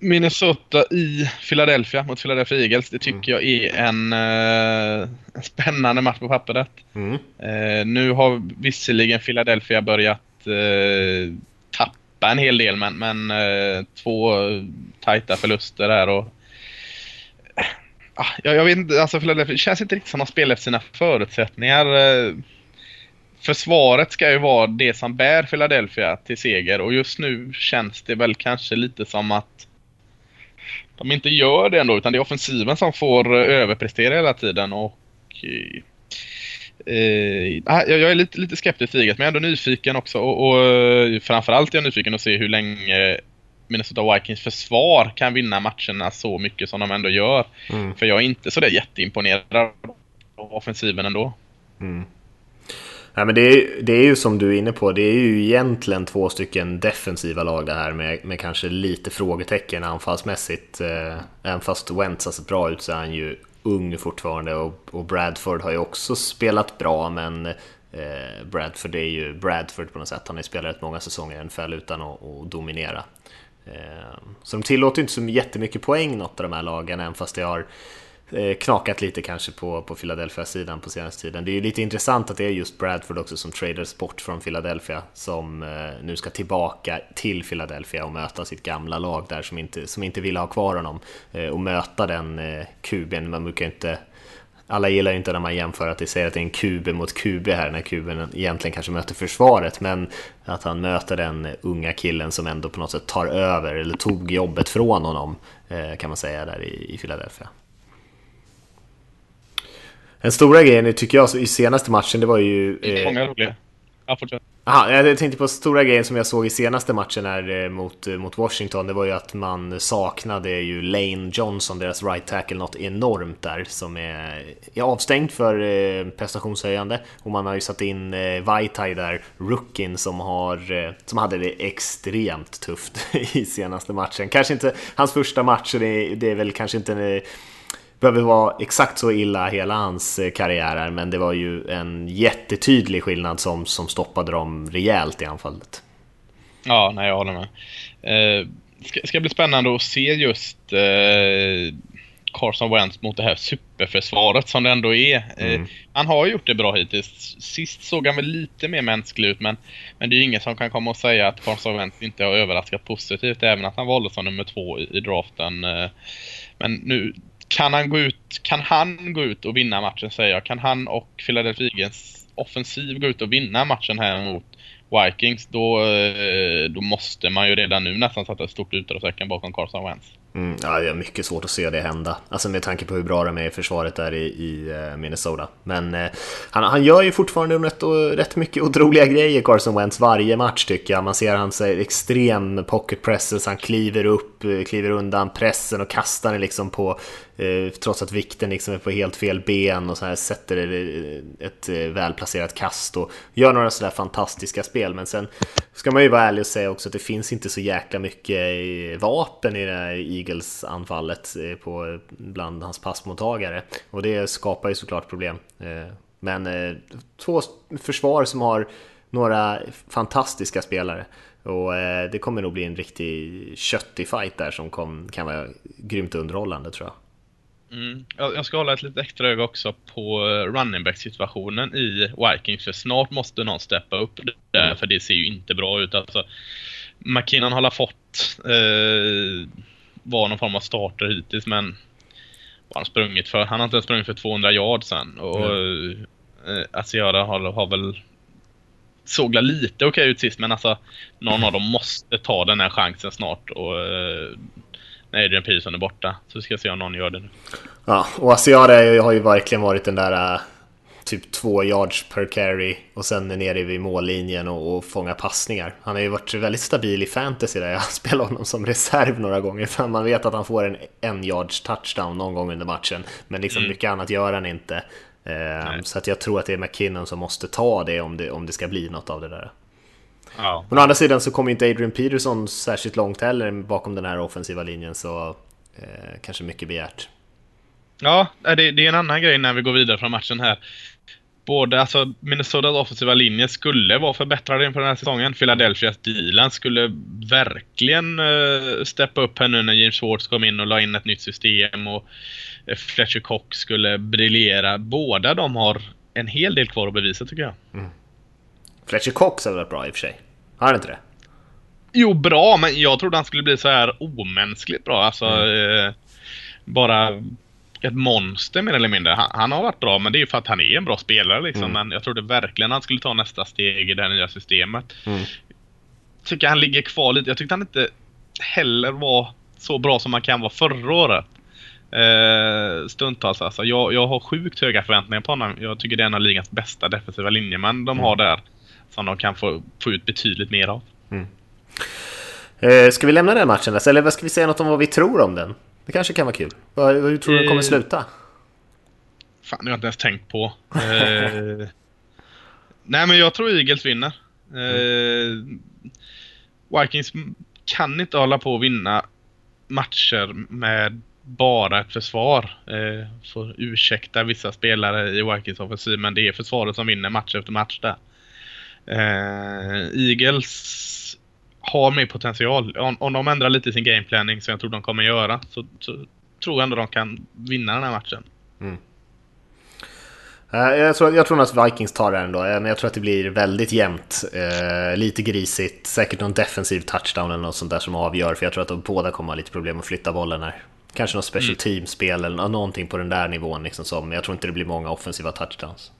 Minnesota i Philadelphia mot Philadelphia Eagles. Det tycker mm. jag är en, uh, en, spännande match på pappret. Mm. Uh, nu har visserligen Philadelphia börjat uh, tappa en hel del men, men två tajta förluster här och ah, jag, jag vet inte, alltså Philadelphia, det känns inte riktigt som att de spelar efter sina förutsättningar. Eh, försvaret ska ju vara det som bär Philadelphia till seger och just nu känns det väl kanske lite som att de inte gör det ändå utan det är offensiven som får överprestera hela tiden och Eh, ah, jag är lite, lite skeptisk till men jag är ändå nyfiken också och, och eh, framförallt är jag nyfiken att se hur länge Minnesota Vikings försvar kan vinna matcherna så mycket som de ändå gör. Mm. För jag är inte så där jätteimponerad av offensiven ändå. Mm. Nej, men det, är, det är ju som du är inne på, det är ju egentligen två stycken defensiva lag det här med, med kanske lite frågetecken anfallsmässigt. Eh, även fast Wentz har sett bra ut så är han ju ung fortfarande och, och Bradford har ju också spelat bra men eh, Bradford är ju Bradford på något sätt. Han har ju spelat rätt många säsonger i NFL utan att, att dominera. Eh, så de tillåter inte så jättemycket poäng något av de här lagen även fast det har Eh, knakat lite kanske på, på Philadelphia-sidan på senaste tiden. Det är ju lite intressant att det är just Bradford också som traders bort från Philadelphia som eh, nu ska tillbaka till Philadelphia och möta sitt gamla lag där som inte, som inte ville ha kvar honom eh, och möta den eh, kuben. Man brukar inte alla gillar ju inte när man jämför att det säger att det är en QB mot QB här när kuben egentligen kanske möter försvaret men att han möter den unga killen som ändå på något sätt tar över eller tog jobbet från honom eh, kan man säga där i Philadelphia. Den stora grejen tycker jag i senaste matchen, det var ju... Eh, många roliga. Ja, fortsätt. Aha, jag tänkte på stora grejen som jag såg i senaste matchen här eh, mot, eh, mot Washington. Det var ju att man saknade ju Lane Johnson, deras right tackle, något enormt där som är, är avstängd för prestationshöjande. Och man har ju satt in Vaitai där, rookien som, har, som hade det extremt tufft i senaste matchen. Kanske inte hans första match, det, det är väl kanske inte behöver vara exakt så illa hela hans eh, karriär är, men det var ju en jättetydlig skillnad som, som stoppade dem rejält i anfallet. Ja, nej, jag håller med. Eh, ska, ska bli spännande att se just eh, Carson Wentz mot det här superförsvaret som det ändå är. Eh, mm. han har gjort det bra hittills. Sist såg han väl lite mer mänsklig ut men, men det är ju ingen som kan komma och säga att Carson Wentz inte har överraskat positivt även att han valdes som nummer två i, i draften. Eh, men nu kan han gå ut, kan han gå ut och vinna matchen säger jag. Kan han och Philadelphia Eagles offensiv gå ut och vinna matchen här mot Vikings då, eh, då måste man ju redan nu nästan sätta ett stort utropstecken bakom Carson Wentz. Mm, ja, det är mycket svårt att se det hända. Alltså med tanke på hur bra de är i försvaret där i, i eh, Minnesota. Men eh, han, han gör ju fortfarande rätt, rätt mycket otroliga grejer, Carson Wentz, varje match tycker jag. Man ser hans eh, extrem pocket presses, han kliver upp, eh, kliver undan pressen och kastar den liksom på Eh, trots att vikten liksom är på helt fel ben och så här sätter ett välplacerat kast och gör några sådär fantastiska spel. Men sen ska man ju vara ärlig och säga också att det finns inte så jäkla mycket vapen i det här Eagles-anfallet eh, på, eh, bland hans passmottagare. Och det skapar ju såklart problem. Eh, men två försvar som har några fantastiska spelare. Och det kommer nog bli en riktig köttig fight där som kom, kan vara grymt underhållande tror jag. Mm. Jag ska hålla ett lite extra öga också på running back situationen i Vikings för snart måste någon steppa upp där mm. för det ser ju inte bra ut. Alltså, McKinnon har fått eh, vara någon form av starter hittills men vad han sprungit för? Han har inte ens sprungit för 200 yard sen och mm. eh, Asiara har, har väl såg lite okej okay ut sist men alltså någon av dem måste ta den här chansen snart och eh, när Adrian Peterson är borta. Så ska se om någon gör det nu. Ja, och Asiara har ju verkligen varit den där äh, typ två yards per carry och sen är nere vid mållinjen och, och fångar passningar. Han har ju varit väldigt stabil i fantasy där jag spelar honom som reserv några gånger för man vet att han får en en yards touchdown någon gång under matchen. Men liksom mm. mycket annat gör han inte. Eh, så att jag tror att det är McKinnon som måste ta det om det, om det ska bli något av det där. Ja. Men å andra sidan så kommer inte Adrian Peterson särskilt långt heller bakom den här offensiva linjen så eh, kanske mycket begärt. Ja, det, det, är en annan grej när vi går vidare från matchen här. Både, alltså Minnesotas offensiva linje skulle vara förbättrad inför den här säsongen. Philadelphias dealen skulle verkligen uh, steppa upp här nu när James Schwartz kom in och la in ett nytt system och uh, Fletcher Cox skulle briljera. Båda de har en hel del kvar att bevisa tycker jag. Mm. Fletcher Cox hade varit bra i och för sig. Har han inte det? Jo, bra, men jag trodde han skulle bli så här omänskligt bra. Alltså, mm. eh, bara ett monster mer eller mindre. Han, han, har varit bra, men det är ju för att han är en bra spelare liksom. Mm. Men jag trodde verkligen han skulle ta nästa steg i det här nya systemet. Mm. Tycker han ligger kvar lite. Jag tyckte han inte heller var så bra som han kan vara förra året. Eh, stundtals alltså. Jag, jag har sjukt höga förväntningar på honom. Jag tycker det är en av ligans bästa defensiva linjemän de mm. har där. Som de kan få, få ut betydligt mer av. Mm. Eh, ska vi lämna den matchen Eller vad ska vi säga något om vad vi tror om den? Det kanske kan vara kul. Hur tror du den kommer eh, sluta? Fan, det har jag inte ens tänkt på. eh, nej, men jag tror Eagles vinner. Eh, Vikings kan inte hålla på att vinna matcher med bara ett försvar. Eh, får ursäkta vissa spelare i Vikings offensiv, men det är försvaret som vinner match efter match där. Eh, Eagles har mer potential. Om, om de ändrar lite sin gameplanning som jag tror de kommer göra så, så tror jag ändå de kan vinna den här matchen. Mm. Eh, jag tror, jag tror att Vikings tar det ändå, eh, men jag tror att det blir väldigt jämnt. Eh, lite grisigt, säkert någon defensiv touchdown eller något sånt där som avgör, för jag tror att de båda kommer ha lite problem att flytta bollen här. Kanske något special mm. team-spel eller någonting på den där nivån liksom som, jag tror inte det blir många offensiva touchdowns.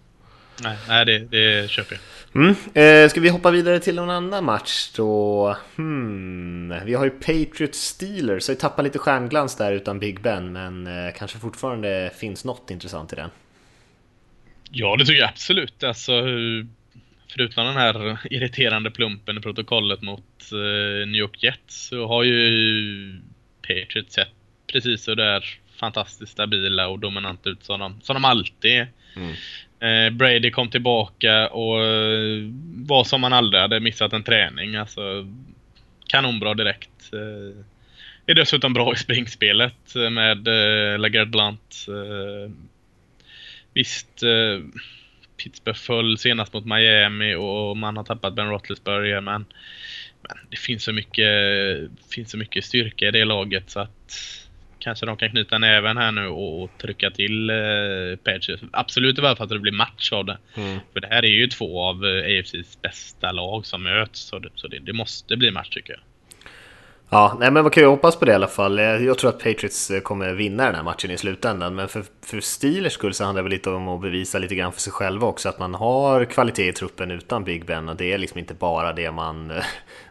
Nej, nej det, det köper jag. Mm. Eh, ska vi hoppa vidare till någon annan match då? Hmm. Vi har ju Patriots Steelers, har ju tappat lite stjärnglans där utan Big Ben, men eh, kanske fortfarande finns något intressant i den. Ja, det tycker jag absolut. Alltså, förutom den här irriterande plumpen i protokollet mot eh, New York Jets så har ju Patriots sett precis så där fantastiskt stabila och dominanta ut som de, som de alltid är. Mm. Eh, Brady kom tillbaka och eh, var som han aldrig hade missat en träning. Alltså, kanonbra direkt. Eh, är dessutom bra i springspelet med eh, Lagarde Blunt. Eh, visst, eh, Pittsburgh föll senast mot Miami och man har tappat Ben Roethlisberger men, men det finns så mycket, finns så mycket styrka i det laget så att kanske de kan knyta näven här nu och, och trycka till eh, Patriots. Absolut i alla fall att det blir match av det. Mm. För det här är ju två av eh, AFCs bästa lag som möts. Så, det, så det, det måste bli match tycker jag. Ja, nej men man kan ju hoppas på det i alla fall. Jag tror att Patriots eh, kommer vinna den här matchen i slutändan. Men för, för Steelers skull så handlar det väl lite om att bevisa lite grann för sig själva också. Att man har kvalitet i truppen utan Big Ben. Och det är liksom inte bara det man,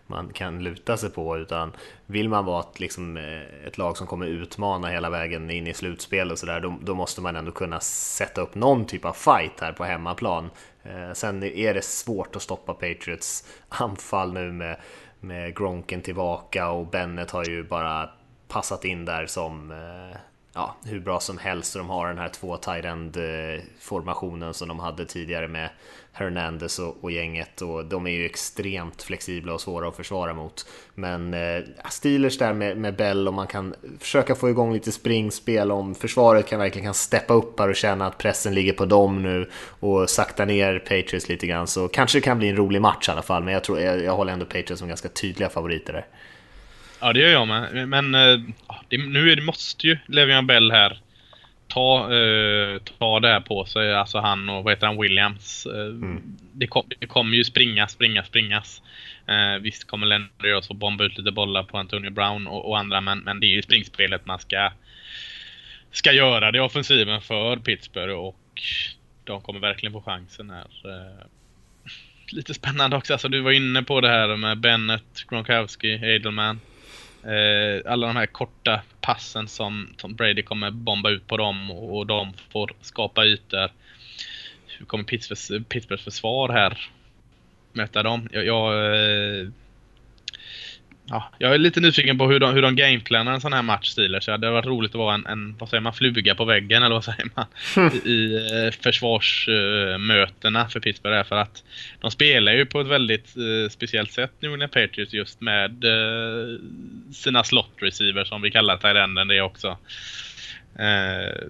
man kan luta sig på. Utan vill man vara ett, liksom, eh, ett lag som kommer utmana hela vägen in i slutspel och sådär. Då, då, måste man ändå kunna sätta upp någon typ av fight här på hemmaplan. Eh, sen är det svårt att stoppa Patriots anfall nu med med Gronken tillbaka och Bennett har ju bara passat in där som eh, ja, hur bra som helst. De har den här två tight end eh, formationen som de hade tidigare med Hernandez och, och, gänget och de är ju extremt flexibla och svåra att försvara mot. Men eh, Steelers där med, med Bell och man kan försöka få igång lite springspel om försvaret kan verkligen kan steppa upp här och känna att pressen ligger på dem nu och sakta ner Patriots lite grann så kanske det kan bli en rolig match i alla fall. Men jag, tror, jag, jag håller ändå Patriots som ganska tydliga favoriter där. Ja, det gör jag med. Men eh, det, nu är det, måste ju Levian Bell här ta, eh, ta det här på sig. Alltså han och vad heter han, Williams. Eh, mm. det, kom, det kommer ju springa, springa, springas. Eh, visst kommer att få bomba ut lite bollar på Antonio Brown och, och, andra men, men det är ju springspelet man ska, ska göra. Det är offensiven för Pittsburgh och de kommer verkligen få chansen här. Lite spännande också. Alltså, du var inne på det här med Bennett, Gronkowski, Edelman. Eh, alla de här korta passen som, som Brady kommer bomba ut på dem och, och de får skapa ytor. Hur kommer Pittsburghs, Pittsburghs försvar här möta dem? Jag, jag eh, ja, jag är lite nyfiken på hur de, hur de gameplanar en sån här match Steelers. Det hade varit roligt att vara en, en vad säger man, fluga på väggen eller vad säger man? I, i eh, försvarsmötena för Pittsburgh. Här, för att de spelar ju på ett väldigt uh, speciellt sätt nu när Patriots just med uh, sina slot receivers som vi kallar Tyrenden det också. Uh,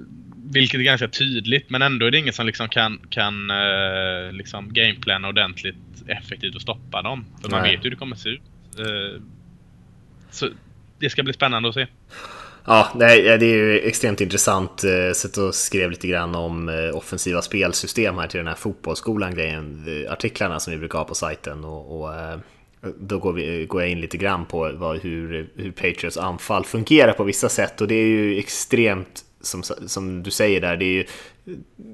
vilket är ganska tydligt men ändå är det ingen som liksom kan, kan uh, liksom gameplana ordentligt effektivt och stoppa dem. För man vet hur det kommer se ut. Uh, så det ska bli spännande att se. Ja, det är ju extremt intressant. Eh, sätt Sett och skrev lite grann om eh, offensiva spelsystem här till den här fotbollsskolan-grejen. Artiklarna som vi brukar ha på sajten. Och, och eh, då går, vi, går, jag in lite grann på vad, hur, hur Patriots anfall fungerar på vissa sätt. Och det är ju extremt som, som du säger där, det är ju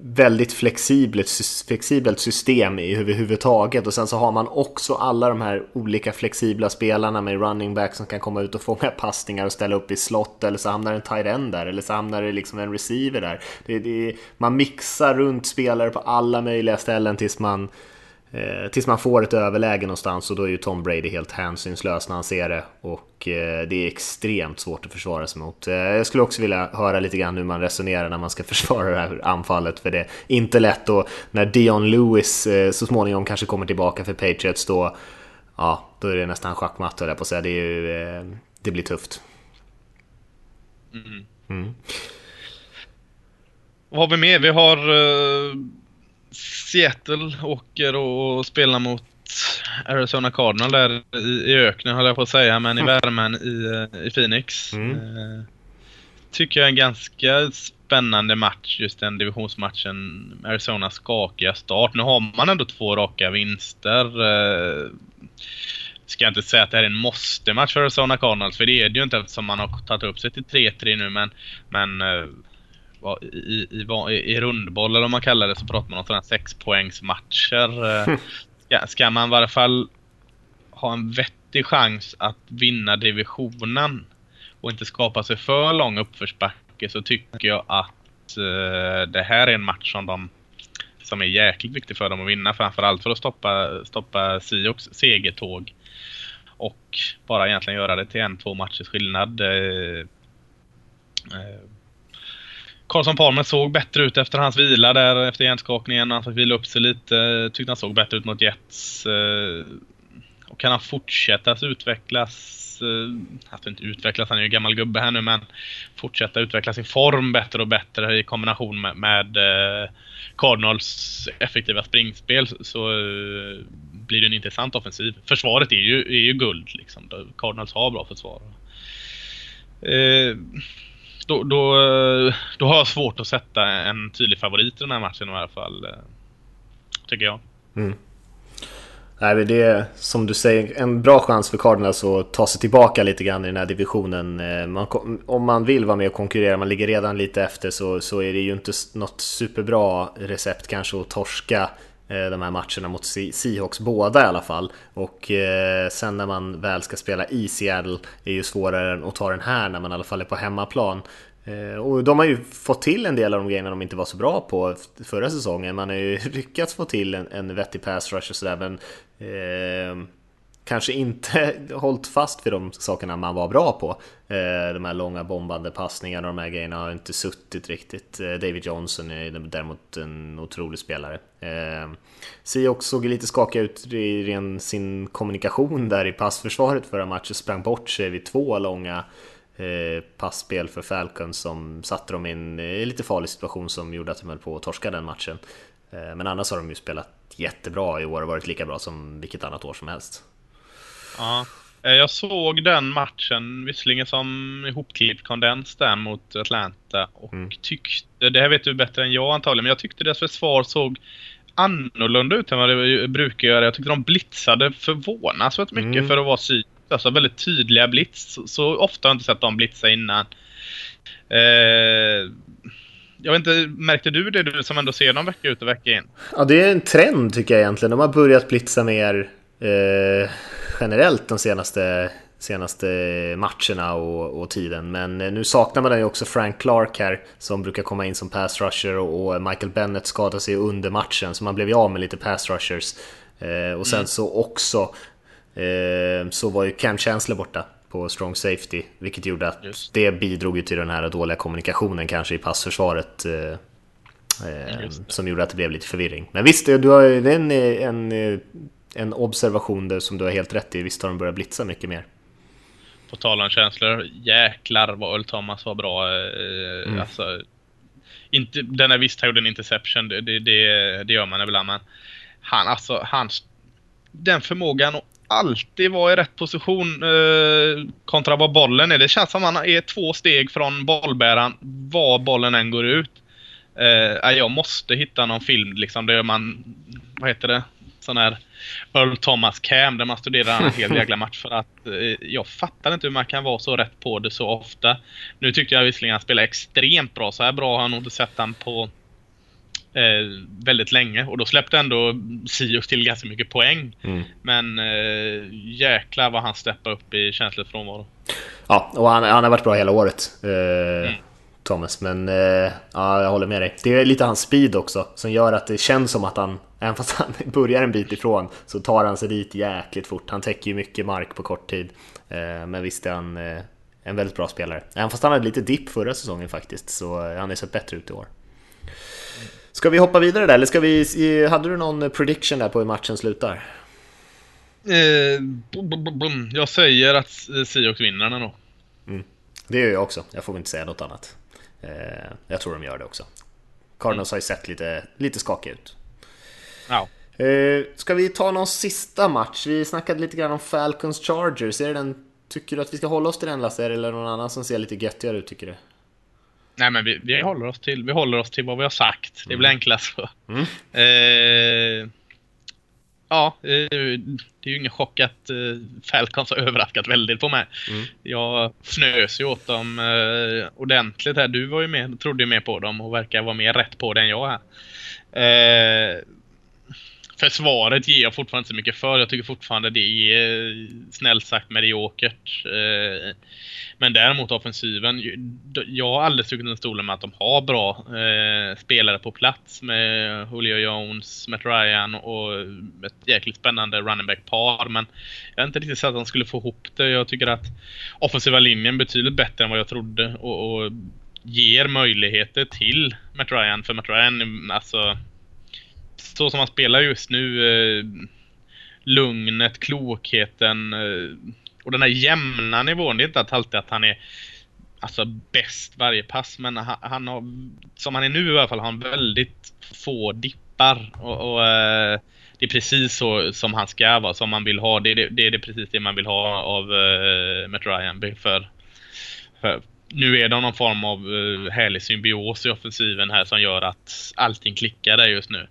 väldigt flexibelt, flexibelt system i överhuvudtaget och sen så har man också alla de här olika flexibla spelarna med running back som kan komma ut och fånga passningar och ställa upp i slott eller så hamnar en tight end där eller så hamnar det liksom en receiver där. Det, det, man mixar runt spelare på alla möjliga ställen tills man Eh, tills man får ett överläge någonstans och då är ju Tom Brady helt hänsynslös när han ser det och eh, det är extremt svårt att försvara sig mot. Eh, jag skulle också vilja höra lite grann hur man resonerar när man ska försvara det här anfallet för det är inte lätt och när Dion Lewis eh, så småningom kanske kommer tillbaka för Patriots då, ja, då är det nästan schackmatt höll jag på att säga. Det, är ju, eh, det blir tufft. Mm. Mm. Vad har vi mer? Vi har uh Seattle åker och spelar mot Arizona Cardinal där i, i öknen höll jag på att säga, men i mm. värmen i, i Phoenix. Mm. Eh, tycker jag är en ganska spännande match, just den divisionsmatchen. Arizonas skakiga start. Nu har man ändå två raka vinster. Eh, ska jag inte säga att det här är en måste-match för Arizona Cardinals, för det är det ju inte eftersom man har tagit upp sig till 3-3 nu, men, men eh, i, i, i, rundboll eller om man kallar det så pratar man om sådana sexpoängsmatcher. Mm. Ska, ska man i varje fall ha en vettig chans att vinna divisionen och inte skapa sig för lång uppförsbacke så tycker jag att uh, det här är en match som de som är jäkligt viktig för dem att vinna. Framförallt för att stoppa, stoppa Siox segertåg. Och bara egentligen göra det till en, två matchers skillnad. Uh, uh, Karlsson Palmer såg bättre ut efter hans vila där efter hjärnskakningen. Han fick vila upp sig lite. Tyckte han såg bättre ut mot Jets. Eh, och kan han fortsätta utvecklas eh, alltså inte utvecklas, han är ju gammal gubbe här nu, men fortsätta utveckla sin form bättre och bättre i kombination med, med eh, Cardinals effektiva springspel så blir det en intressant offensiv. Försvaret är ju, är ju guld liksom. Cardinals har bra försvar. Då, då, eh, då har jag svårt att sätta en tydlig favorit i den här matchen i alla fall. Eh, tycker jag. Mm. Nej, det är som du säger en bra chans för Cardinals att ta sig tillbaka lite grann i den här divisionen. Eh, man, om man vill vara med och konkurrera, man ligger redan lite efter så, så är det ju inte något superbra recept kanske att torska Eh, de här matcherna mot Seahawks, båda i alla fall. Och eh, sen när man väl ska spela i Seattle är ju svårare att ta den här när man i alla fall är på hemmaplan. Eh, och de har ju fått till en del av de grejerna de inte var så bra på förra säsongen. Man har ju lyckats få till en, en vettig pass rush och sådär men eh, kanske inte hållit fast vid de sakerna man var bra på. Eh, de här långa bombande passningarna och de här grejerna har inte suttit riktigt. Eh, David Johnson är däremot en otrolig spelare. Eh, Siok såg lite skakig ut i ren sin kommunikation där i passförsvaret förra matchen. Sprang bort sig vid två långa passspel för Falcons som satte dem i en lite farlig situation som gjorde att de höll på att torska den matchen. Men annars har de ju spelat jättebra i år och varit lika bra som vilket annat år som helst. Ja. Eh, jag såg den matchen, visserligen som ihopklippt kondens där mot Atlanta och mm. tyckte, det här vet du bättre än jag antagligen, men jag tyckte deras försvar såg annorlunda ut än vad det brukar göra. Jag tyckte de blitzade förvånansvärt mycket mm. för att vara syd. Alltså väldigt tydliga blitz. Så ofta har jag inte sett dem blitza innan. Eh, jag vet inte, märkte du det du som ändå ser dem vecka ut och vecka in? Ja, det är en trend tycker jag egentligen. De har börjat blitza mer eh, generellt de senaste, senaste matcherna och, och, tiden. Men eh, nu saknar man ju också Frank Clark här som brukar komma in som pass rusher och, och Michael Bennett skadade sig under matchen så man blev ju av med lite pass rushers. Eh, och sen mm. så också eh, så var ju Cam Chancellor borta på strong safety, vilket gjorde att Just. det bidrog ju till den här dåliga kommunikationen kanske i passförsvaret. Eh, eh som gjorde att det blev lite förvirring. Men visst, du har, det är en, en en observation där som du har helt rätt i. Visst har de börjat blitza mycket mer. På tal om känslor, jäklar vad Earl Thomas var bra. Eh, mm. Alltså, inte, den är visst gjorde en interception, det, det, det, gör man ibland, men han, alltså, hans, den förmågan att alltid vara i rätt position eh, kontra vad bollen är. Det känns som han är två steg från bollbäraren var bollen än går ut. Eh, jag måste hitta någon film liksom där man, vad heter det, sån här Earl Thomas cam där man studerar en hel jäkla match för att eh, jag fattar inte hur man kan vara så rätt på det så ofta. Nu tyckte jag visserligen att han spelade extremt bra. Så här bra har jag nog inte sett han på eh, väldigt länge och då släppte ändå Sios till ganska mycket poäng. Mm. Men eh, jäklar vad han steppade upp i känslig frånvaro. Ja, och han, han, har varit bra hela året. Eh, mm. Thomas, men eh, ja, jag håller med dig. Det är lite hans speed också som gör att det känns som att han, även fast han börjar en bit ifrån, så tar han sig dit jäkligt fort. Han täcker ju mycket mark på kort tid. Eh, men visst är han eh, en väldigt bra spelare. Även fast han hade lite dipp förra säsongen faktiskt, så han har sett bättre ut i år. Ska vi hoppa vidare där, eller ska vi, hade du någon prediction där på hur matchen slutar? Eh, jag säger att Seahawks vinner den då. Mm. Det gör jag också, jag får väl inte säga något annat. Eh, jag tror de gör det också. Cardinals har ju sett lite, lite skakiga ut. Ja. Eh, ska vi ta någon sista match? Vi snackade lite grann om Falcons Chargers. Är den, tycker du att vi ska hålla oss till den Lasse, eller någon annan som ser lite göttigare ut tycker du? Nej men vi, vi, håller oss till, vi håller oss till vad vi har sagt. Det väl mm. enklast så. Mm. Eh, ja, eh, det är ju ingen chock att eh, Falcons har överraskat väldigt på mig. Mm. Jag fnös ju åt dem eh, ordentligt här. Du var ju med, trodde ju mer på dem och verkar vara mer rätt på det än jag här. Försvaret ger jag fortfarande inte så mycket för. Jag tycker fortfarande det är eh, snällt sagt mediokert. Eh. Men däremot offensiven. Jag har aldrig stuckit under stolen med att de har bra eh, spelare på plats med Julio Jones, Matt Ryan och ett jäkligt spännande running back par. Men jag har inte riktigt sett att de skulle få ihop det. Jag tycker att offensiva linjen betydligt bättre än vad jag trodde och, och ger möjligheter till Matt Ryan. För Matt Ryan, alltså så som han spelar just nu, eh, lugnet, klokheten eh, och den här jämna nivån. Det är inte att alltid att han är alltså bäst varje pass, men han, han, har, som han är nu i alla fall, har han väldigt få dippar. Och, och eh, det är precis så som han ska vara, som man vill ha. Det är, det, det är det precis det man vill ha av eh, Matt Ryan. För, för, nu är det någon form av eh, härlig symbios i offensiven här som gör att allting klickar där just nu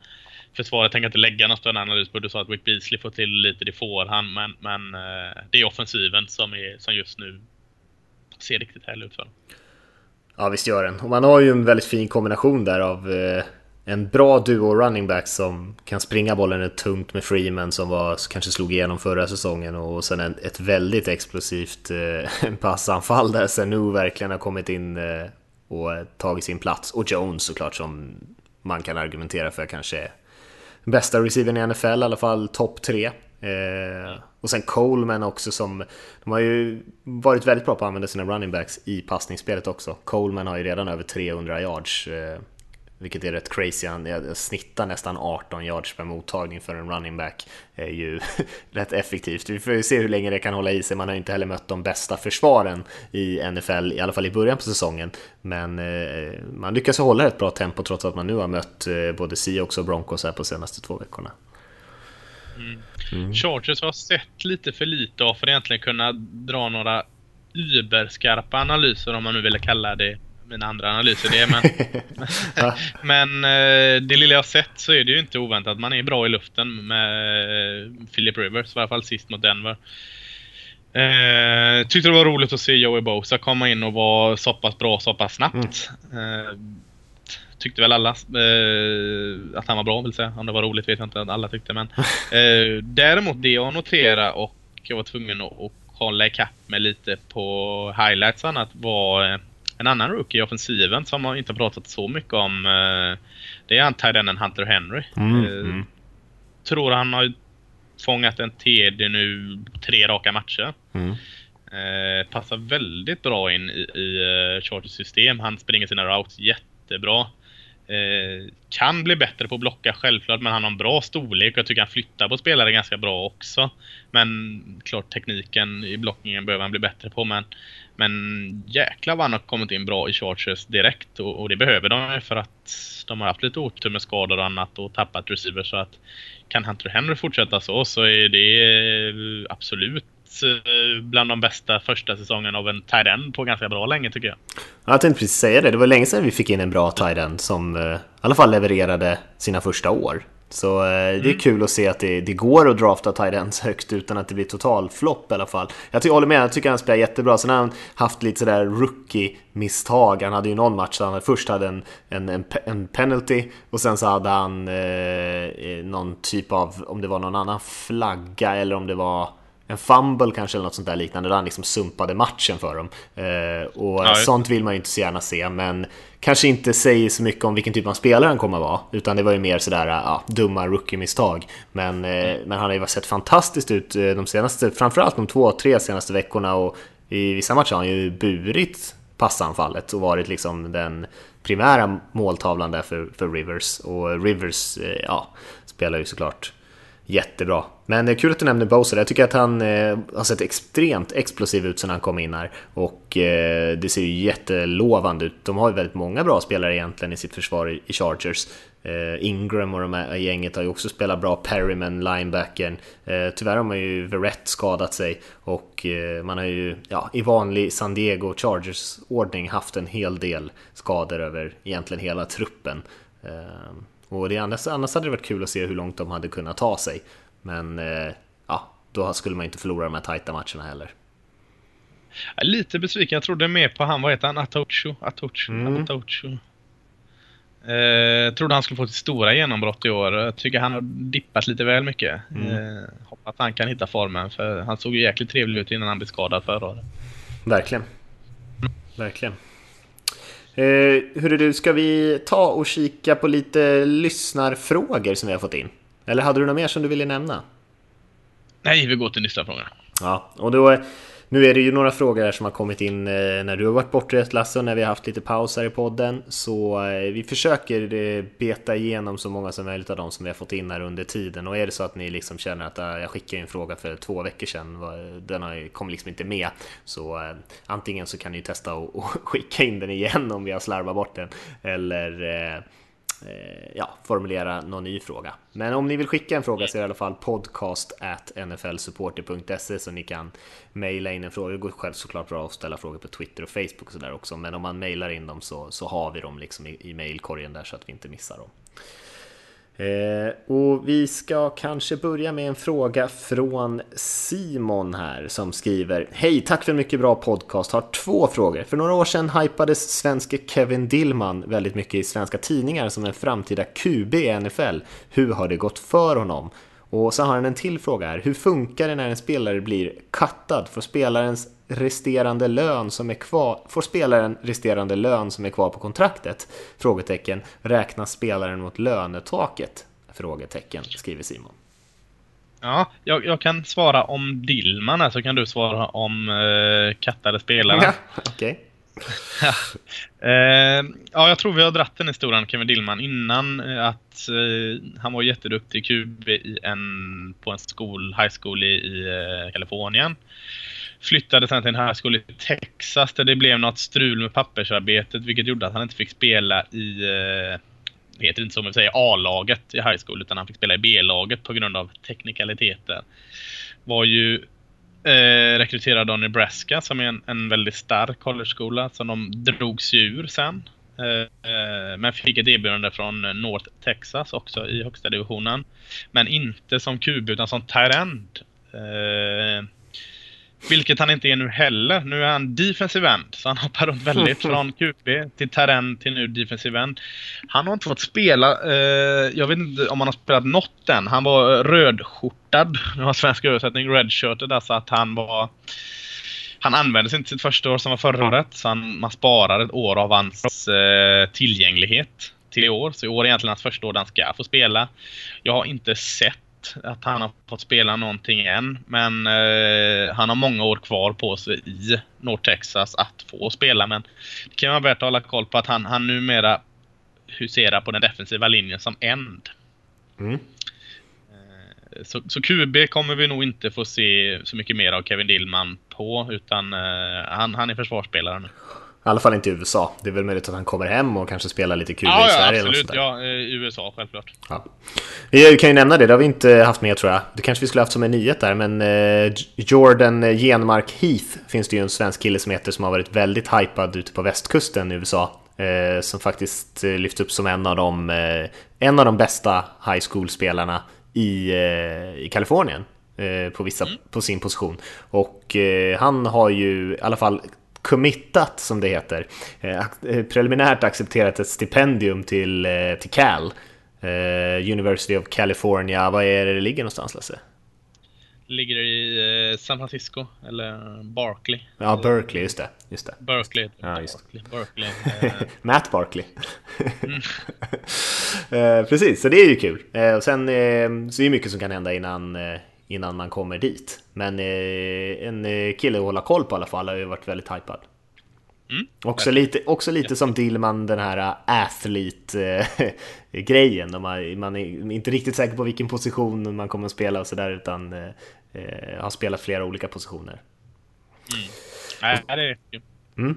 försvaret tänker inte lägga någon större analys på. Du sa att Wick Beasley får till lite, det får han. Men, men eh, det är offensiven som, är, som just nu ser riktigt härlig ut för Ja visst gör den. Och man har ju en väldigt fin kombination där av eh, en bra duo running back som kan springa bollen tungt med Freeman som var, kanske slog igenom förra säsongen och sen en, ett väldigt explosivt eh, passanfall där sen nu verkligen har kommit in eh, och tagit sin plats. Och Jones såklart som man kan argumentera för kanske bästa receivern i NFL, i alla fall topp tre. Eh, och sen Coleman också som, de har ju varit väldigt bra på att använda sina running backs i passningsspelet också. Coleman har ju redan över 300 yards eh, vilket är rätt crazy. Han snittar nästan 18 yards per mottagning för en running back. är ju rätt effektivt. Vi får ju se hur länge det kan hålla i sig. Man har ju inte heller mött de bästa försvaren i NFL, i alla fall i början på säsongen. Men eh, man lyckas hålla ett bra tempo trots att man nu har mött eh, både Seahawks och Broncos här på senaste två veckorna. Mm. Mm. Chargers har sett lite för lite av för att egentligen kunna dra några überskarpa analyser om man nu vill kalla det mina andra analyser det. Men, men eh, det lilla jag sett så är det ju inte oväntat att man är bra i luften med Philip Rivers. I alla fall sist mot Denver. Eh, tyckte det var roligt att se Joey Bosa komma in och vara så pass bra så pass snabbt. Mm. Eh, tyckte väl alla eh, att han var bra vill säga. Om det var roligt vet jag inte att alla tyckte men. Eh, däremot det jag noterade och jag var tvungen att, att kolla ikapp med lite på highlights och annat var eh, en annan rookie i offensiven som man inte pratat så mycket om. Eh, det är antingen Hunter Henry. Mm, eh, mm. Tror han har fångat en TD nu tre raka matcher. Mm. Eh, passar väldigt bra in i, i Chargers system. Han springer sina routes jättebra. Eh, kan bli bättre på att blocka självklart, men han har en bra storlek och jag tycker han flyttar på spelare ganska bra också. Men klart tekniken i blockningen behöver han bli bättre på, men men jäklar vad han har kommit in bra i Chargers direkt och, och det behöver de för att de har haft lite otur med skador och annat och tappat receiver så att kan Hunter Henry fortsätta så så är det absolut eh, bland de bästa första säsongen av en tight end på ganska bra länge tycker jag. Jag tänkte precis säga det. Det var länge sedan vi fick in en bra tight end som eh, i alla fall levererade sina första år. Så eh, det är mm. kul att se att det, det går att drafta tight högt utan att det blir total flopp i alla fall. Jag, ty- håller med, jag tycker han spelar jättebra. Sen har han haft lite sådär rookie-misstag. Han hade ju någon match där han först hade en, en, en, en penalty och sen så hade han eh, eh, någon typ av, om det var någon annan flagga eller om det var en fumble kanske eller något sånt där liknande där han liksom sumpade matchen för dem. Eh, och ja, sånt vill man ju inte så gärna se, men kanske inte säger så mycket om vilken typ av spelare han kommer att vara, utan det var ju mer sådär ja, dumma rookie-misstag. Men, eh, mm. men han har ju sett fantastiskt ut eh, de senaste, framförallt de två, tre senaste veckorna och i vissa matcher har han ju burit passanfallet och varit liksom den primära måltavlan där för, för Rivers. Och Rivers, eh, ja, spelar ju såklart jättebra. Men det är kul att du nämner Bowser. Jag tycker att han eh, har sett extremt explosiv ut sedan han kom in här. Och eh, det ser ju jättelovande ut. De har ju väldigt många bra spelare egentligen i sitt försvar i, Chargers. Eh, Ingram och de här gänget har ju också spelat bra. Perryman, linebacken. Eh, tyvärr har man ju Verrett skadat sig. Och eh, man har ju ja, i vanlig San Diego Chargers-ordning haft en hel del skador över egentligen hela truppen. Eh, och det, annars, annars hade det varit kul att se hur långt de hade kunnat ta sig. Men eh, ja, då skulle man inte förlora de här tajta matcherna heller. Lite besviken. Jag trodde mer på han, vad heter han? Atocho? Atocho? Mm. Atocho. Eh, trodde han skulle få sitt stora genombrott i år. Jag tycker han har dippat lite väl mycket. Mm. Eh, hoppas han kan hitta formen för han såg ju jäkligt trevlig ut innan han blev skadad förra året. Verkligen. Verkligen. Eh, hur du, ska vi ta och kika på lite lyssnarfrågor som vi har fått in? Eller hade du något mer som du ville nämna? Nej, vi går till lyssnarfrågorna. Ja, och då nu är det ju några frågor här som har kommit in eh, när du har varit bortrest Lasse och när vi har haft lite pauser i podden. Så eh, vi försöker eh, beta igenom så många som möjligt av de som vi har fått in här under tiden. Och är det så att ni liksom känner att ah, jag skickade en fråga för två veckor sedan, den kom liksom inte med. Så antingen så kan ni testa att skicka in den igen om vi har slarvat bort den. Eller Eh, ja, formulera någon ny fråga. Men om ni vill skicka en fråga så är det i alla fall podcast at nflsupporter.se så ni kan mejla in en fråga. Det går själv såklart bra att ställa frågor på Twitter och Facebook och sådär också. Men om man mejlar in dem så, så har vi dem liksom i, i mejlkorgen där så att vi inte missar dem. Eh, och vi ska kanske börja med en fråga från Simon här som skriver Hej, tack för en mycket bra podcast. Har två frågor. För några år sedan hypades svenske Kevin Dillman väldigt mycket i svenska tidningar som en framtida QB i NFL. Hur har det gått för honom? Och så har han en till fråga här. Hur funkar det när en spelare blir kattad? Får spelarens resterande lön som är kvar, får spelaren resterande lön som är kvar på kontraktet? Frågetecken. Räknas spelaren mot lönetaket? Frågetecken, skriver Simon. Ja, jag, jag kan svara om Dillman här så kan du svara om eh, kattade spelare. Ja, okej. Okay. eh, ja, jag tror vi har dratt den historien Kevin Dillman innan eh, att eh, han var jätteduktig QB i en, på en skol, high school i, i Kalifornien flyttade sen till en high school i Texas där det blev något strul med pappersarbetet vilket gjorde att han inte fick spela i eh, det heter inte så, men säger A-laget i high school utan han fick spela i B-laget på grund av teknikaliteter. Var ju eh, rekryterad av Nebraska som är en, en väldigt stark collegeskola som de drog sig ur sen. Eh, eh, men fick ett erbjudande från North Texas också i högsta divisionen. Men inte som QB utan som Tyrend. Eh, vilket han inte är nu heller. Nu är han defensive end. Så han hoppar runt väldigt från QB till terren till nu defensive end. Han har inte fått spela. Eh, jag vet inte om han har spelat något än. Han var rödskjortad. Det var svensk översättning. Redshirted. Alltså att han var... Han använde inte sitt första år som var förra året. Så han, man sparar ett år av hans eh, tillgänglighet till i år. Så i år är egentligen hans första år där han ska få spela. Jag har inte sett att han har fått spela någonting än. Men eh, han har många år kvar på sig i North Texas att få spela. Men det kan vara värt att hålla koll på att han, han numera huserar på den defensiva linjen som end. Mm. Eh, så, så, QB kommer vi nog inte få se så mycket mer av Kevin Dillman på. Utan eh, han, han är försvarsspelare nu. I alla fall inte i USA. Det är väl möjligt att han kommer hem och kanske spelar lite kul ja, i Sverige. Ja, absolut. Ja, i USA självklart. Ja. Vi kan ju nämna det, det har vi inte haft med tror jag. Det kanske vi skulle haft som en nyhet där, men eh, Jordan Genmark Heath finns det ju en svensk kille som heter som har varit väldigt hypad ute på västkusten i USA. eh, som faktiskt eh, lyfts upp som en av de, en av de bästa high school-spelarna i, i Kalifornien på, vissa, mm. på sin position. Och han har ju i alla fall committat, som det heter, preliminärt accepterat ett stipendium till, till Cal, University of California. Vad är det det ligger någonstans Lasse? Ligger i eh, San Francisco eller Berkeley. Ja, Berkeley, just det. Just det. Berkeley. Ja, just Berkeley. Berkeley. Eh. Matt Barkley. mm. eh, precis, så det är ju kul. Eh, och sen eh, så är det mycket som kan hända innan, eh, innan man kommer dit. Men en kille att hålla koll på i alla fall har ju varit väldigt hypad. Mm. Också, lite, också lite som Dillman, den här athlete-grejen. Man, man är inte riktigt säker på vilken position man kommer att spela och sådär utan eh, har spelat flera olika positioner. Mm. Nej, det är mm.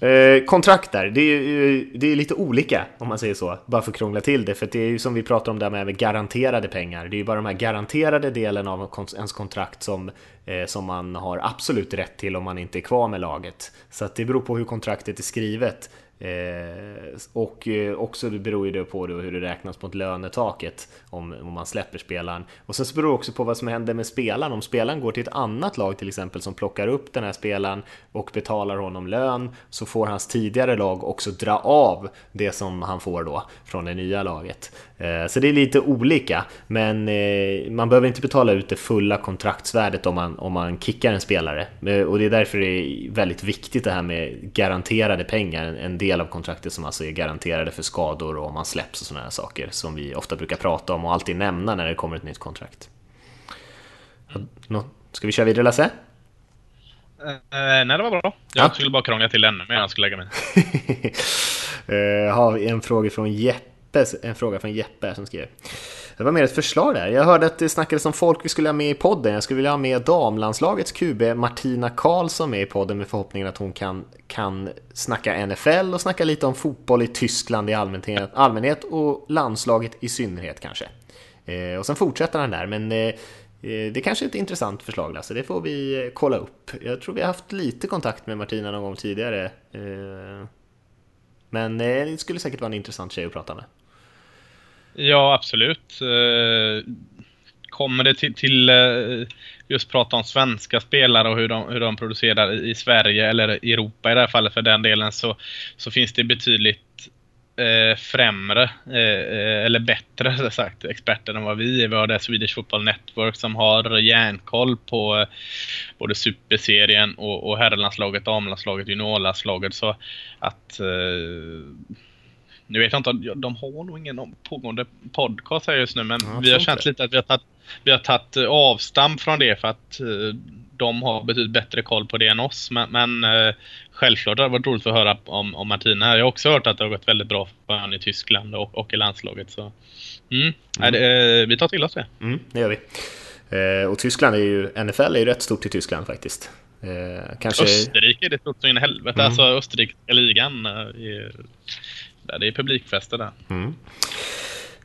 Eh, kontrakt där, det är, eh, det är lite olika om man säger så, bara för att krångla till det. För det är ju som vi pratar om där med garanterade pengar. Det är ju bara de här garanterade delen av ens kontrakt som, eh, som man har absolut rätt till om man inte är kvar med laget. Så att det beror på hur kontraktet är skrivet. Eh, och eh, också det beror ju det på då hur det räknas mot lönetaket om, om man släpper spelaren. Och sen så beror det också på vad som händer med spelaren. Om spelaren går till ett annat lag till exempel som plockar upp den här spelaren och betalar honom lön så får hans tidigare lag också dra av det som han får då från det nya laget. Eh, så det är lite olika, men eh, man behöver inte betala ut det fulla kontraktsvärdet om man, om man kickar en spelare. Eh, och det är därför det är väldigt viktigt det här med garanterade pengar, en del av kontraktet som alltså är garanterade för skador och om man släpps och sådana här saker som vi ofta brukar prata om och alltid nämna när det kommer ett nytt kontrakt. Ska vi köra vidare Lasse? Uh, nej, det var bra. Jag ja. skulle bara krångla till ännu mer jag skulle lägga mig. uh, har vi en fråga från Jeppe Jeppe, en fråga från Jeppe som skrev. Det var mer ett förslag där. Jag hörde att det snackades om folk vi skulle ha med i podden. Jag skulle vilja ha med damlandslagets QB Martina Karlsson med i podden med förhoppningen att hon kan, kan snacka NFL och snacka lite om fotboll i Tyskland i allmänhet, allmänhet och landslaget i synnerhet kanske. Eh, och sen fortsätter han där, men eh, eh det kanske är ett intressant förslag Lasse, det får vi eh, kolla upp. Jag tror vi har haft lite kontakt med Martina någon gång tidigare. Eh, men eh, det skulle säkert vara en intressant tjej att prata med. Ja, absolut. Eh, kommer det till, till eh, just prata om svenska spelare och hur de, hur de producerar i Sverige eller Europa i det här fallet för den delen så, så finns det betydligt eh, främre, eh, eh eller bättre sagt, experter än vad vi är. Vi har det Swedish Football Network som har järnkoll på eh, både superserien och, och herrlandslaget, damlandslaget, juniorlandslaget. Så att eh, nu vet jag inte, de har nog ingen pågående podcast här just nu men ja, vi har känt lite att vi har tagit, vi har tagit eh, avstamp från det för att uh, de har betydligt bättre koll på det än oss. Men, men uh, självklart det varit roligt att höra om, om Martina. Jag har också hört att det har gått väldigt bra för honom i Tyskland och, och i landslaget. Så. Mm. Mm. Det, vi tar till oss det. Mm, det gör vi. och Tyskland är ju, NFL är ju rätt stort i Tyskland faktiskt. kanske... Österrike är det stort så in i helvete. Mm. Alltså österrikiska ligan. Är det är publikfester där. Mm.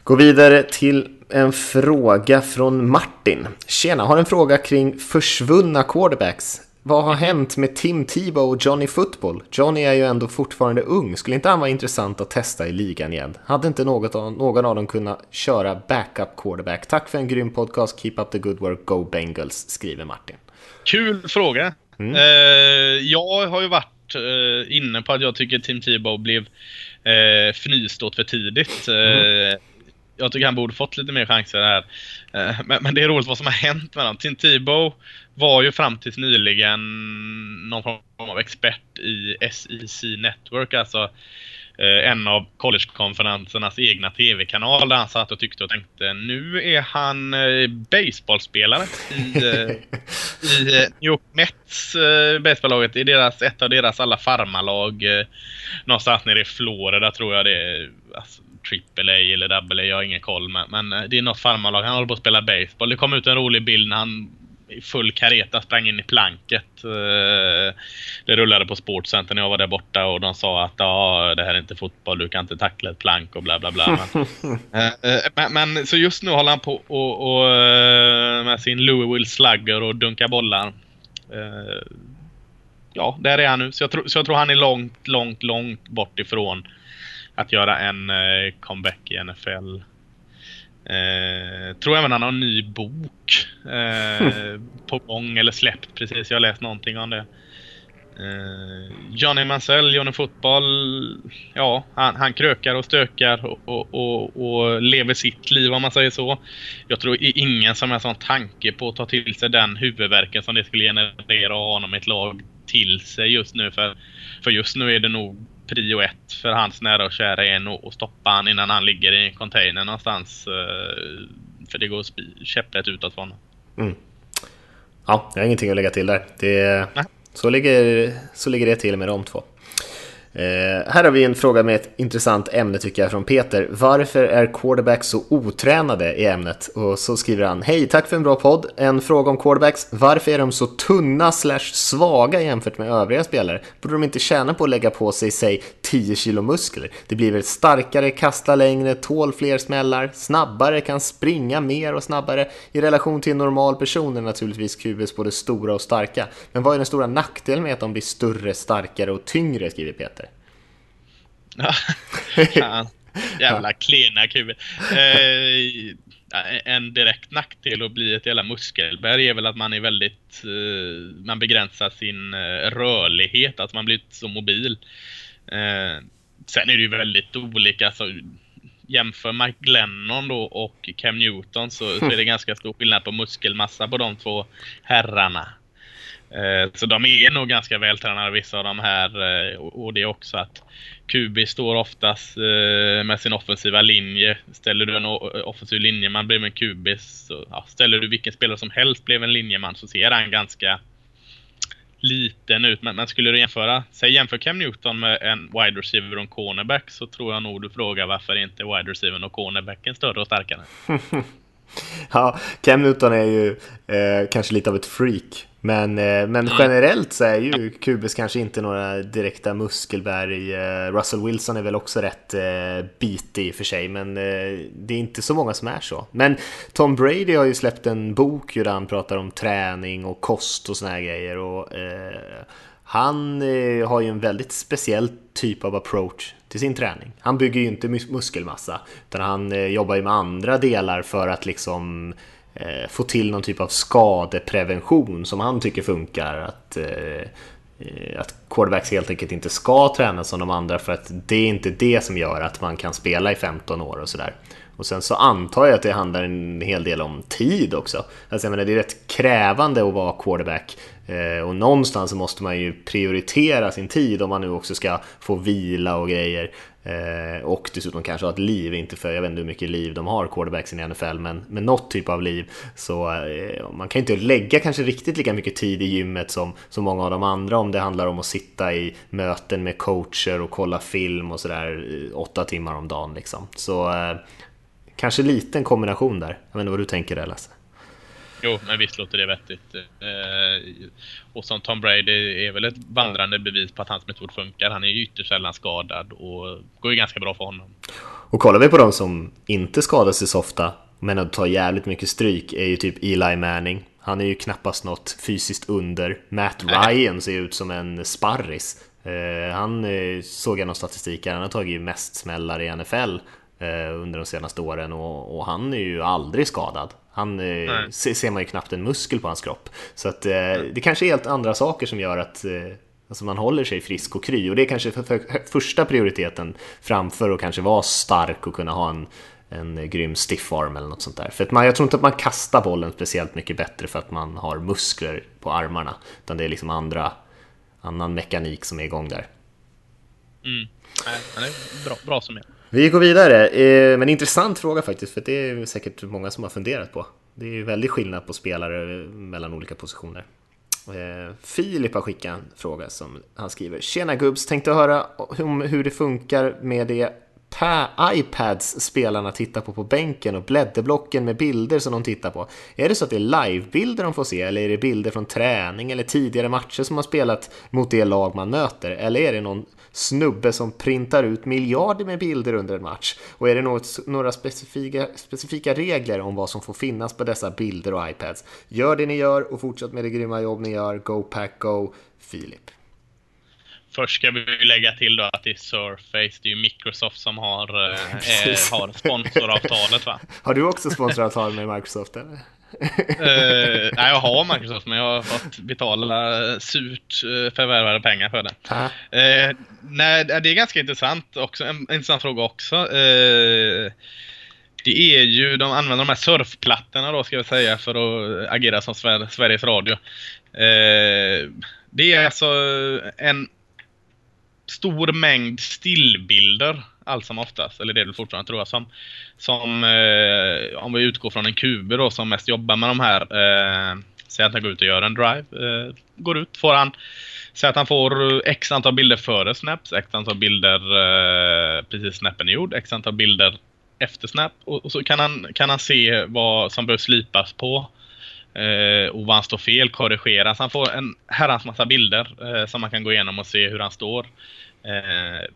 Gå vidare till en fråga från Martin. Tjena, har en fråga kring försvunna quarterbacks. Vad har hänt med Tim Tebow och Johnny Football? Johnny är ju ändå fortfarande ung. Skulle inte han vara intressant att testa i ligan igen? Hade inte något av, någon av dem kunnat köra backup quarterback? Tack för en grym podcast. Keep up the good work. Go Bengals, skriver Martin. Kul fråga. Mm. Uh, jag har ju varit uh, inne på att jag tycker Tim Tebow blev eh, fnyst åt för tidigt. Mm. jag tycker han borde fått lite mer chanser här. Eh, men, men, det är roligt vad som har hänt med honom. Tim Tebow var ju fram tills nyligen någon form av expert i SEC Network, alltså Eh, en av collegekonferensernas egna tv-kanal där han satt och tyckte och tänkte nu är han eh, baseballspelare i, eh, i New York Mets baseballlaget, i deras, ett av deras alla farmarlag någonstans nere i Florida tror jag det är. Alltså, triple A eller double A, jag har ingen koll. Men, men det är något farmarlag. Han håller på att spela baseball. Det kom ut en rolig bild när han i full kareta sprang in i planket. Eh, det rullade på Sportcenter när jag var där borta och de sa att ja, det här är inte fotboll, du kan inte tackla ett plank och bla bla bla. Men, eh, eh, men, så just nu håller han på och, och med sin Louisville Slugger och dunkar bollar. ja, där är han nu. Så jag, tror, så jag tror han är långt, långt, långt bort ifrån att göra en comeback i NFL. Eh, tror även han har en ny bok eh, på gång eller släppt precis. Jag har läst någonting om det. Eh, Johnny Mansell, Johnny Fotboll, ja, han, han krökar och stökar och, och, och, och, lever sitt liv om man säger så. Jag tror ingen som har sån tanke på att ta till sig den huvudvärken som det skulle generera och ha honom i ett lag till sig just nu. För, för just nu är det nog prio ett för hans nära och kära är att stoppa han innan han ligger i en container någonstans. Eh, för det går käpprätt utåt för honom. Mm. Ja, jag har ingenting att lägga till där. Det, så, ligger, så ligger det till med de två. Eh, här har vi en fråga med ett intressant ämne tycker jag från Peter. Varför är quarterbacks så otränade i ämnet? Och så skriver han Hej, tack för en bra podd. En fråga om quarterbacks. Varför är de så tunna slash svaga jämfört med övriga spelare? Borde de inte tjäna på att lägga på sig, säg 10 kilo muskler? Det blir väl starkare, kasta längre, tål fler smällar, snabbare, kan springa mer och snabbare. I relation till en normal person är naturligtvis QBs både stora och starka. Men vad är den stora nackdelen med att de blir större, starkare och tyngre? skriver Peter. Jävla klena kub. Eh, en direkt nackdel att bli ett jävla muskelberg är väl att man är väldigt... Eh, man begränsar sin eh, rörlighet, att man blir inte så mobil. Eh, sen är det ju väldigt olika. Alltså, jämför Mike Glennon då och Cam Newton så, så är det ganska stor skillnad på muskelmassa på de två herrarna. Eh, så de är nog ganska vältränade vissa av de här eh, och det är också att QB står oftast eh, med sin offensiva linje. Ställer du en eh, offensiv linjeman bredvid en QB så ja, ställer du vilken spelare som helst bredvid en linjeman så ser han ganska liten ut. Men, men skulle du jämföra, säg jämför Cam Newton med en wide receiver och en cornerback så tror jag nog du frågar varför inte wide receiver och cornerbacken större och starkare. ja, Cam Newton är ju eh, kanske lite av ett freak men, eh, men mm. generellt så är ju Kubis kanske inte några direkta muskelberg. Eh, Russell Wilson är väl också rätt eh, bitig i och för sig, men det är inte så många som är så. Men Tom Brady har ju släppt en bok där han pratar om träning och kost och såna här grejer. Och, eh, han har ju en väldigt speciell typ av approach till sin träning. Han bygger ju inte mus muskelmassa, utan han jobbar ju med andra delar för att liksom Eh, få till någon typ av skadeprevention som han tycker funkar. Att, eh, eh, att quarterbacks helt enkelt inte ska träna som de andra för att det är inte det som gör att man kan spela i 15 år och sådär. Och sen så antar jag att det handlar en hel del om tid också. Alltså jag menar, det är rätt krävande att vara quarterback eh, och någonstans måste man ju prioritera sin tid om man nu också ska få vila och grejer. Eh, och dessutom kanske ha ett liv, inte för jag vet inte hur mycket liv de har, quarterbacks i NFL, men med något typ av liv. Så eh, man kan inte lägga kanske riktigt lika mycket tid i gymmet som, som många av de andra om det handlar om att sitta i möten med coacher och kolla film och sådär eh, åtta timmar om dagen liksom. Så eh, kanske liten kombination där. Jag vet inte vad du tänker där Lasse? Jo, men visst låter det vettigt. Eh, och som Tom Brady är väl ett vandrande bevis på att hans metod funkar. Han är ju ytterst sällan skadad och går ju ganska bra för honom. Och kollar vi på de som inte skadar sig så ofta men tar jävligt mycket stryk är ju typ Eli Manning. Han är ju knappast något fysiskt under. Matt Ryan ser ut som en sparris. Eh, han eh, såg jag någon statistik här, han har tagit mest smällar i NFL under de senaste åren och, och, han är ju aldrig skadad. Han eh, ser man ju knappt en muskel på hans kropp. Så att eh, det kanske är helt andra saker som gör att eh, alltså man håller sig frisk och kry. Och det är kanske för, för, första prioriteten framför att kanske vara stark och kunna ha en, en grym stiffarm eller något sånt där. För att man, jag tror inte att man kastar bollen speciellt mycket bättre för att man har muskler på armarna. Utan det är liksom andra, annan mekanik som är igång där. Mm. Nej, är bra, bra som är. Vi går vidare, eh, men intressant fråga faktiskt, för det är säkert många som har funderat på. Det är ju väldigt skillnad på spelare eh, mellan olika positioner. Eh, Filip har skickat en fråga som han skriver. Tjena gubbs, tänkte höra om hur det funkar med det iPads spelarna tittar på på bänken och blädderblocken med bilder som de tittar på. Är det så att det är livebilder de får se eller är det bilder från träning eller tidigare matcher som har spelat mot det lag man möter? Eller är det någon snubbe som printar ut miljarder med bilder under en match? Och är det något, några specifika, specifika regler om vad som får finnas på dessa bilder och iPads? Gör det ni gör och fortsätt med det grymma jobb ni gör. Go Pack Go, Filip. Först ska vi lägga till då att det är Surface, det är ju Microsoft som har, eh, har sponsoravtalet va? Har du också sponsoravtal med Microsoft eller? Uh, nej, jag har Microsoft men jag har fått betala surt uh, förvärvade pengar för det. Uh, nej, det är ganska intressant också. En intressant fråga också. Uh, det är ju, de använder de här surfplattorna då ska jag säga för att agera som Sver Sveriges Radio. det är alltså en stor mängd stillbilder allt som oftast, eller det är det fortfarande tror jag, som, som eh, om vi utgår från en QB då som mest jobbar med de här, eh, säg att han går ut och gör en drive, eh, går ut, får han Säg att han får x antal bilder före snaps, x antal bilder eh, precis snappen är gjord, x antal bilder efter snap och, och, så kan han, kan han se vad som behöver slipas på eh, och vad han står fel, korrigeras. Han får en herrans massa bilder eh, som man kan gå igenom och se hur han står. Eh,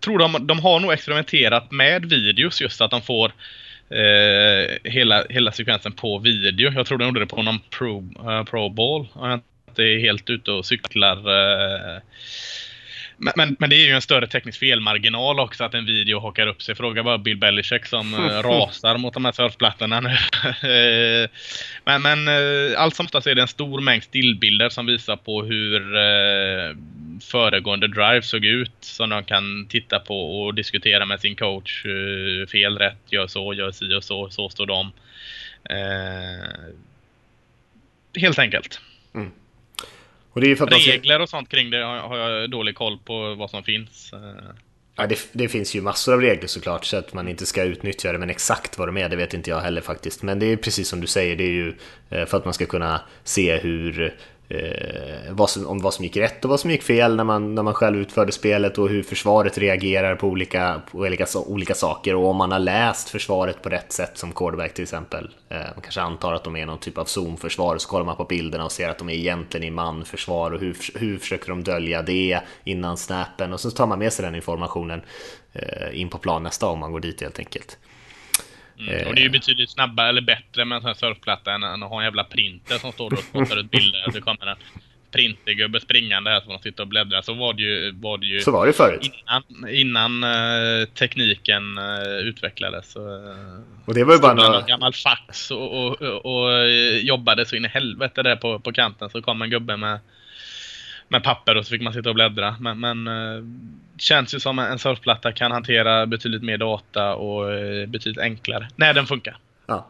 tror de, de har nog experimenterat med videos just att de får eh, hela, hela sekvensen på video. Jag tror de gjorde det på någon Pro, eh, pro Ball. Att det är helt ute och cyklar. Eh, Eh, men, men, men, det är ju en större teknisk felmarginal också att en video hakar upp sig. Fråga bara Bill Belichick som eh, rasar mot de här surfplattorna nu. Eh, men men eh, allt som oftast är det en stor mängd stillbilder som visar på hur föregående drive såg ut. Som de kan titta på och diskutera med sin coach. fel, rätt, gör så, gör si och så, så står de. helt enkelt. Mm. Och Regler och sånt kring det har jag dålig koll på vad som finns. Ja, det, det, finns ju massor av regler såklart så att man inte ska utnyttja det, men exakt vad de är det vet inte jag heller faktiskt. Men det är precis som du säger, det är ju eh, för att man ska kunna se hur eh, vad som, om vad som gick rätt och vad som gick fel när man, när man själv utförde spelet och hur försvaret reagerar på olika, på olika, olika saker och om man har läst försvaret på rätt sätt som quarterback till exempel. Eh, man kanske antar att de är någon typ av zonförsvar så kollar man på bilderna och ser att de är egentligen i manförsvar och hur, hur försöker de dölja det innan snappen och så tar man med sig den informationen eh, in på plan nästa om man går dit helt enkelt. Mm. Och det är ju betydligt snabbare eller bättre med en sån här surfplatta än att ha en jävla printer som står och spottar ut bilder. Det kommer en printergubbe springande här som de sitter och bläddrar. Så var det ju, var det ju så var det förut. Innan, innan uh, tekniken uh, utvecklades. Uh, och det var ju bara några... gammal fax och, och, och, och jobbade så in i helvete där på, på kanten. Så kom en gubbe med med papper och så fick man sitta och bläddra. Men, men känns ju som en surfplatta kan hantera betydligt mer data och eh, betydligt enklare när den funkar. Ja,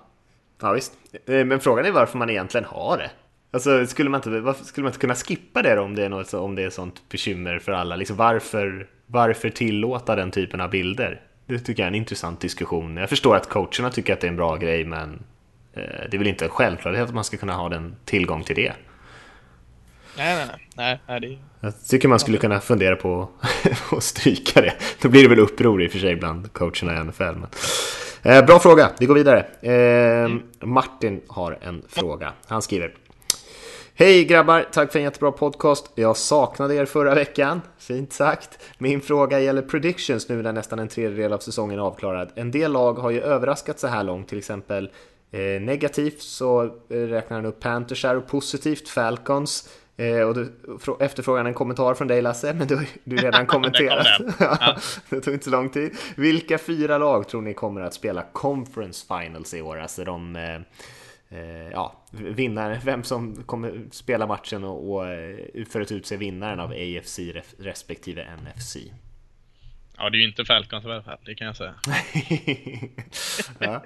ja visst. Eh, men frågan är varför man egentligen har det. Alltså, skulle man inte, varför, skulle man inte kunna skippa det då, om det är något om det är sånt bekymmer för alla? Liksom, varför, varför tillåta den typen av bilder? Det tycker jag är en intressant diskussion. Jag förstår att coacherna tycker att det är en bra grej, men eh, det är väl inte en självklarhet att man ska kunna ha den tillgång till det. Nej, nej, nej. nej det... Jag tycker man skulle kunna fundera på att stryka det. Då blir det väl uppror i och för sig bland coacherna i NFL. Men... Eh, bra fråga, vi går vidare. Eh, mm. Martin har en fråga. Han skriver Hej grabbar, tack för en jättebra podcast. Jag saknade er förra veckan. Fint sagt. Min fråga gäller predictions nu när nästan en tredjedel av säsongen är avklarad. En del lag har ju överraskat så här långt, till exempel eh, negativt så räknar han upp Panthers här och positivt Falcons. Eh, och du efterfrågan en kommentar från dig Lasse, men du har du redan kommenterat. ja. det tog inte så lång tid. Vilka fyra lag tror ni kommer att spela Conference Finals i år? Alltså de, eh, eh, ja, vinnare, vem som kommer spela matchen och, och eh, för att utse vinnaren av AFC respektive NFC. Ja, det är ju inte Falcons i alla fall, det kan jag säga. ja.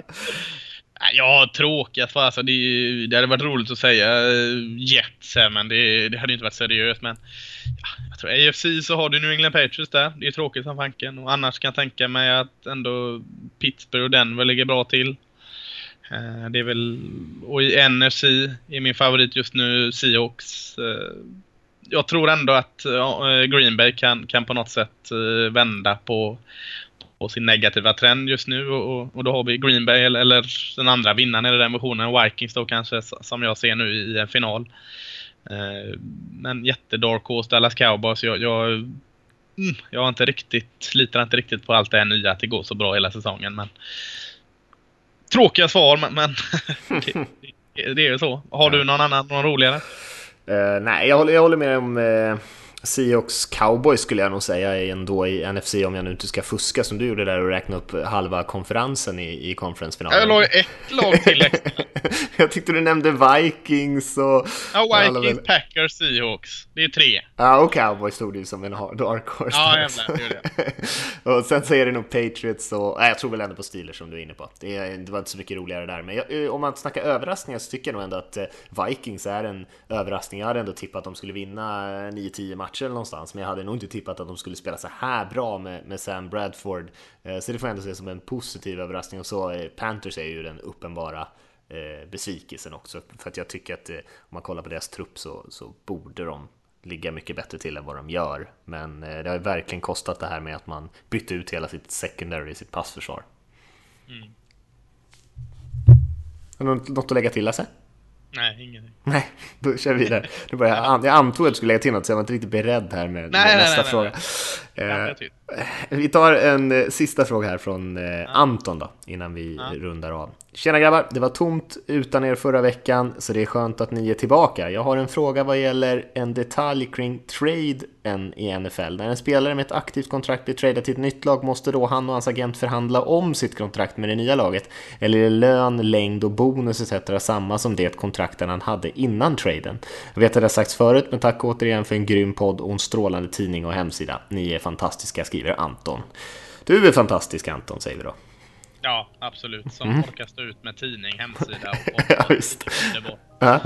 Ja, tråkigt för alltså. Det, det hade varit roligt att säga eh, Jets här, men det, det hade inte varit seriöst. Men ja, jag tror AFC så har du New England Patriots där. Det är tråkigt som fanken. Och annars kan jag tänka mig att ändå Pittsburgh och Denver ligger bra till. Eh, det är väl... Och i NFC är min favorit just nu Seahawks. Eh, jag tror ändå att eh, Green Bay kan, kan på något sätt eh, vända på på sin negativa trend just nu och, och då har vi Green Bay eller, eller den andra vinnaren i den versionen, Vikings då kanske, som jag ser nu i en final. Eh, men jättedark horse, Dallas Cowboys. Jag, jag, mm, jag har inte riktigt, litar inte riktigt på allt det här nya att det går så bra hela säsongen. Men Tråkiga svar, men, men det, det, är ju så. Har du någon annan, någon roligare? Uh, nej, jag håller, jag håller med om uh Seahawks Cowboys skulle jag nog säga ändå i NFC om jag nu inte ska fuska som du gjorde där och räkna upp halva konferensen i, i conference-finalen. Jag la ju ett lag till jag tyckte du nämnde Vikings och... Ja, Vikings, Packers, Seahawks. Det är tre. Ja, och Cowboys stod ju som en dark horse. Ja, jävlar, det är det. och sen så är det nog Patriots och... Nej, jag tror väl ändå på Steelers som du är inne på. Det, är, det var inte så mycket roligare där. Men jag, om man snackar överraskningar så tycker jag nog ändå att eh, Vikings är en överraskning. Jag hade ändå tippat att de skulle vinna 9-10 matcher eller någonstans, men jag hade nog inte tippat att de skulle spela så här bra med, med Sam Bradford. Eh, så det får jag ändå se som en positiv överraskning. Och så eh, Panthers är ju den uppenbara eh, besvikelsen också, för att jag tycker att om man kollar på deras trupp så, så borde de ligga mycket bättre till än vad de gör. Men det har verkligen kostat det här med att man bytte ut hela sitt secondary i sitt passförsvar. Mm. Du något att lägga till Lasse? Nej, ingenting. Nej, då kör vi vidare. Då börjar jag, antog att du skulle lägga till något, så jag var inte riktigt beredd här med, nej, med nästa nej, fråga. Nej, eh, vi tar en eh, sista fråga här från eh. Anton då, innan vi ja. rundar av. Tjena grabbar, det var tomt utan er förra veckan, så det är skönt att ni är tillbaka. Jag har en fråga vad gäller en detalj kring traden i NFL. När en spelare med ett aktivt kontrakt blir tradad till ett nytt lag, måste då han och hans agent förhandla om sitt kontrakt med det nya laget? Eller är lön, längd och bonus etc. samma som det kontrakten han hade innan traden? Jag vet att det har sagts förut, men tack återigen för en grym podd och en strålande tidning och hemsida. Ni är fantastiska, skriver Anton. Du är fantastisk Anton, säger vi då. Ja, absolut. Som mm. orkar stå ut med tidning, hemsida och, och ja, visst. Ja. Ja.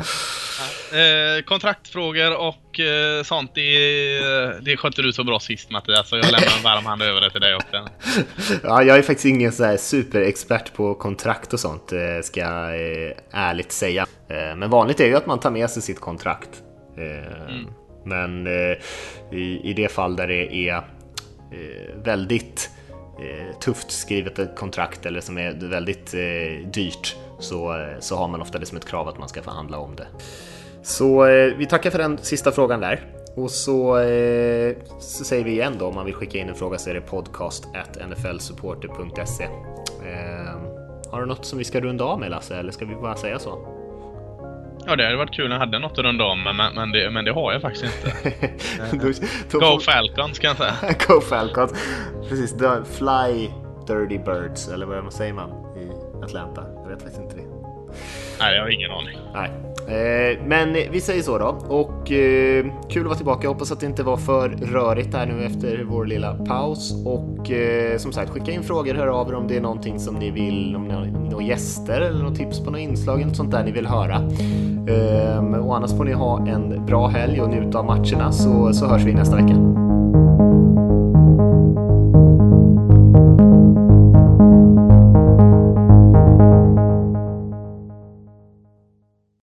Eh, kontraktfrågor och eh, sånt, det, det skötte du så bra sist Mattias, så jag lämnar en varm hand över det till dig också. Ja, jag är faktiskt ingen så här superexpert på kontrakt och sånt, eh, ska jag eh, ärligt säga. Eh, men vanligt är ju att man tar med sig sitt kontrakt. Mm. Men i, i det fall där det är väldigt Eh, tufft skrivet kontrakt eller som är väldigt eh, dyrt så, eh, så har man ofta det som ett krav att man ska förhandla om det. Så eh, vi tackar för den sista frågan där. Och så, eh, så säger vi igen då om man vill skicka in en fråga så är det podcast nflsupporter.se. Eh, har du något som vi ska runda av med Lasse eller ska vi bara säga så? Ja, det hade varit kul om jag hade något att runda om, men, men, det, men det har jag faktiskt inte. Go. Falcons kan jag säga. Go Falcons. Precis, Fly Dirty Birds, eller vad säger man i Atlanta? Jag vet faktiskt inte det. Nej, jag har ingen aning. Nej. Eh, men vi säger så då. Och eh, kul att vara tillbaka. Jag hoppas att det inte var för rörigt här nu efter vår lilla paus. Och eh, som sagt, skicka in frågor, hör av er om det är någonting som ni vill, om ni har några gäster eller något tips på något inslag eller något sånt där ni vill höra. Ehm, och annars får ni ha en bra helg och njuta av matcherna så, så hörs vi nästa vecka.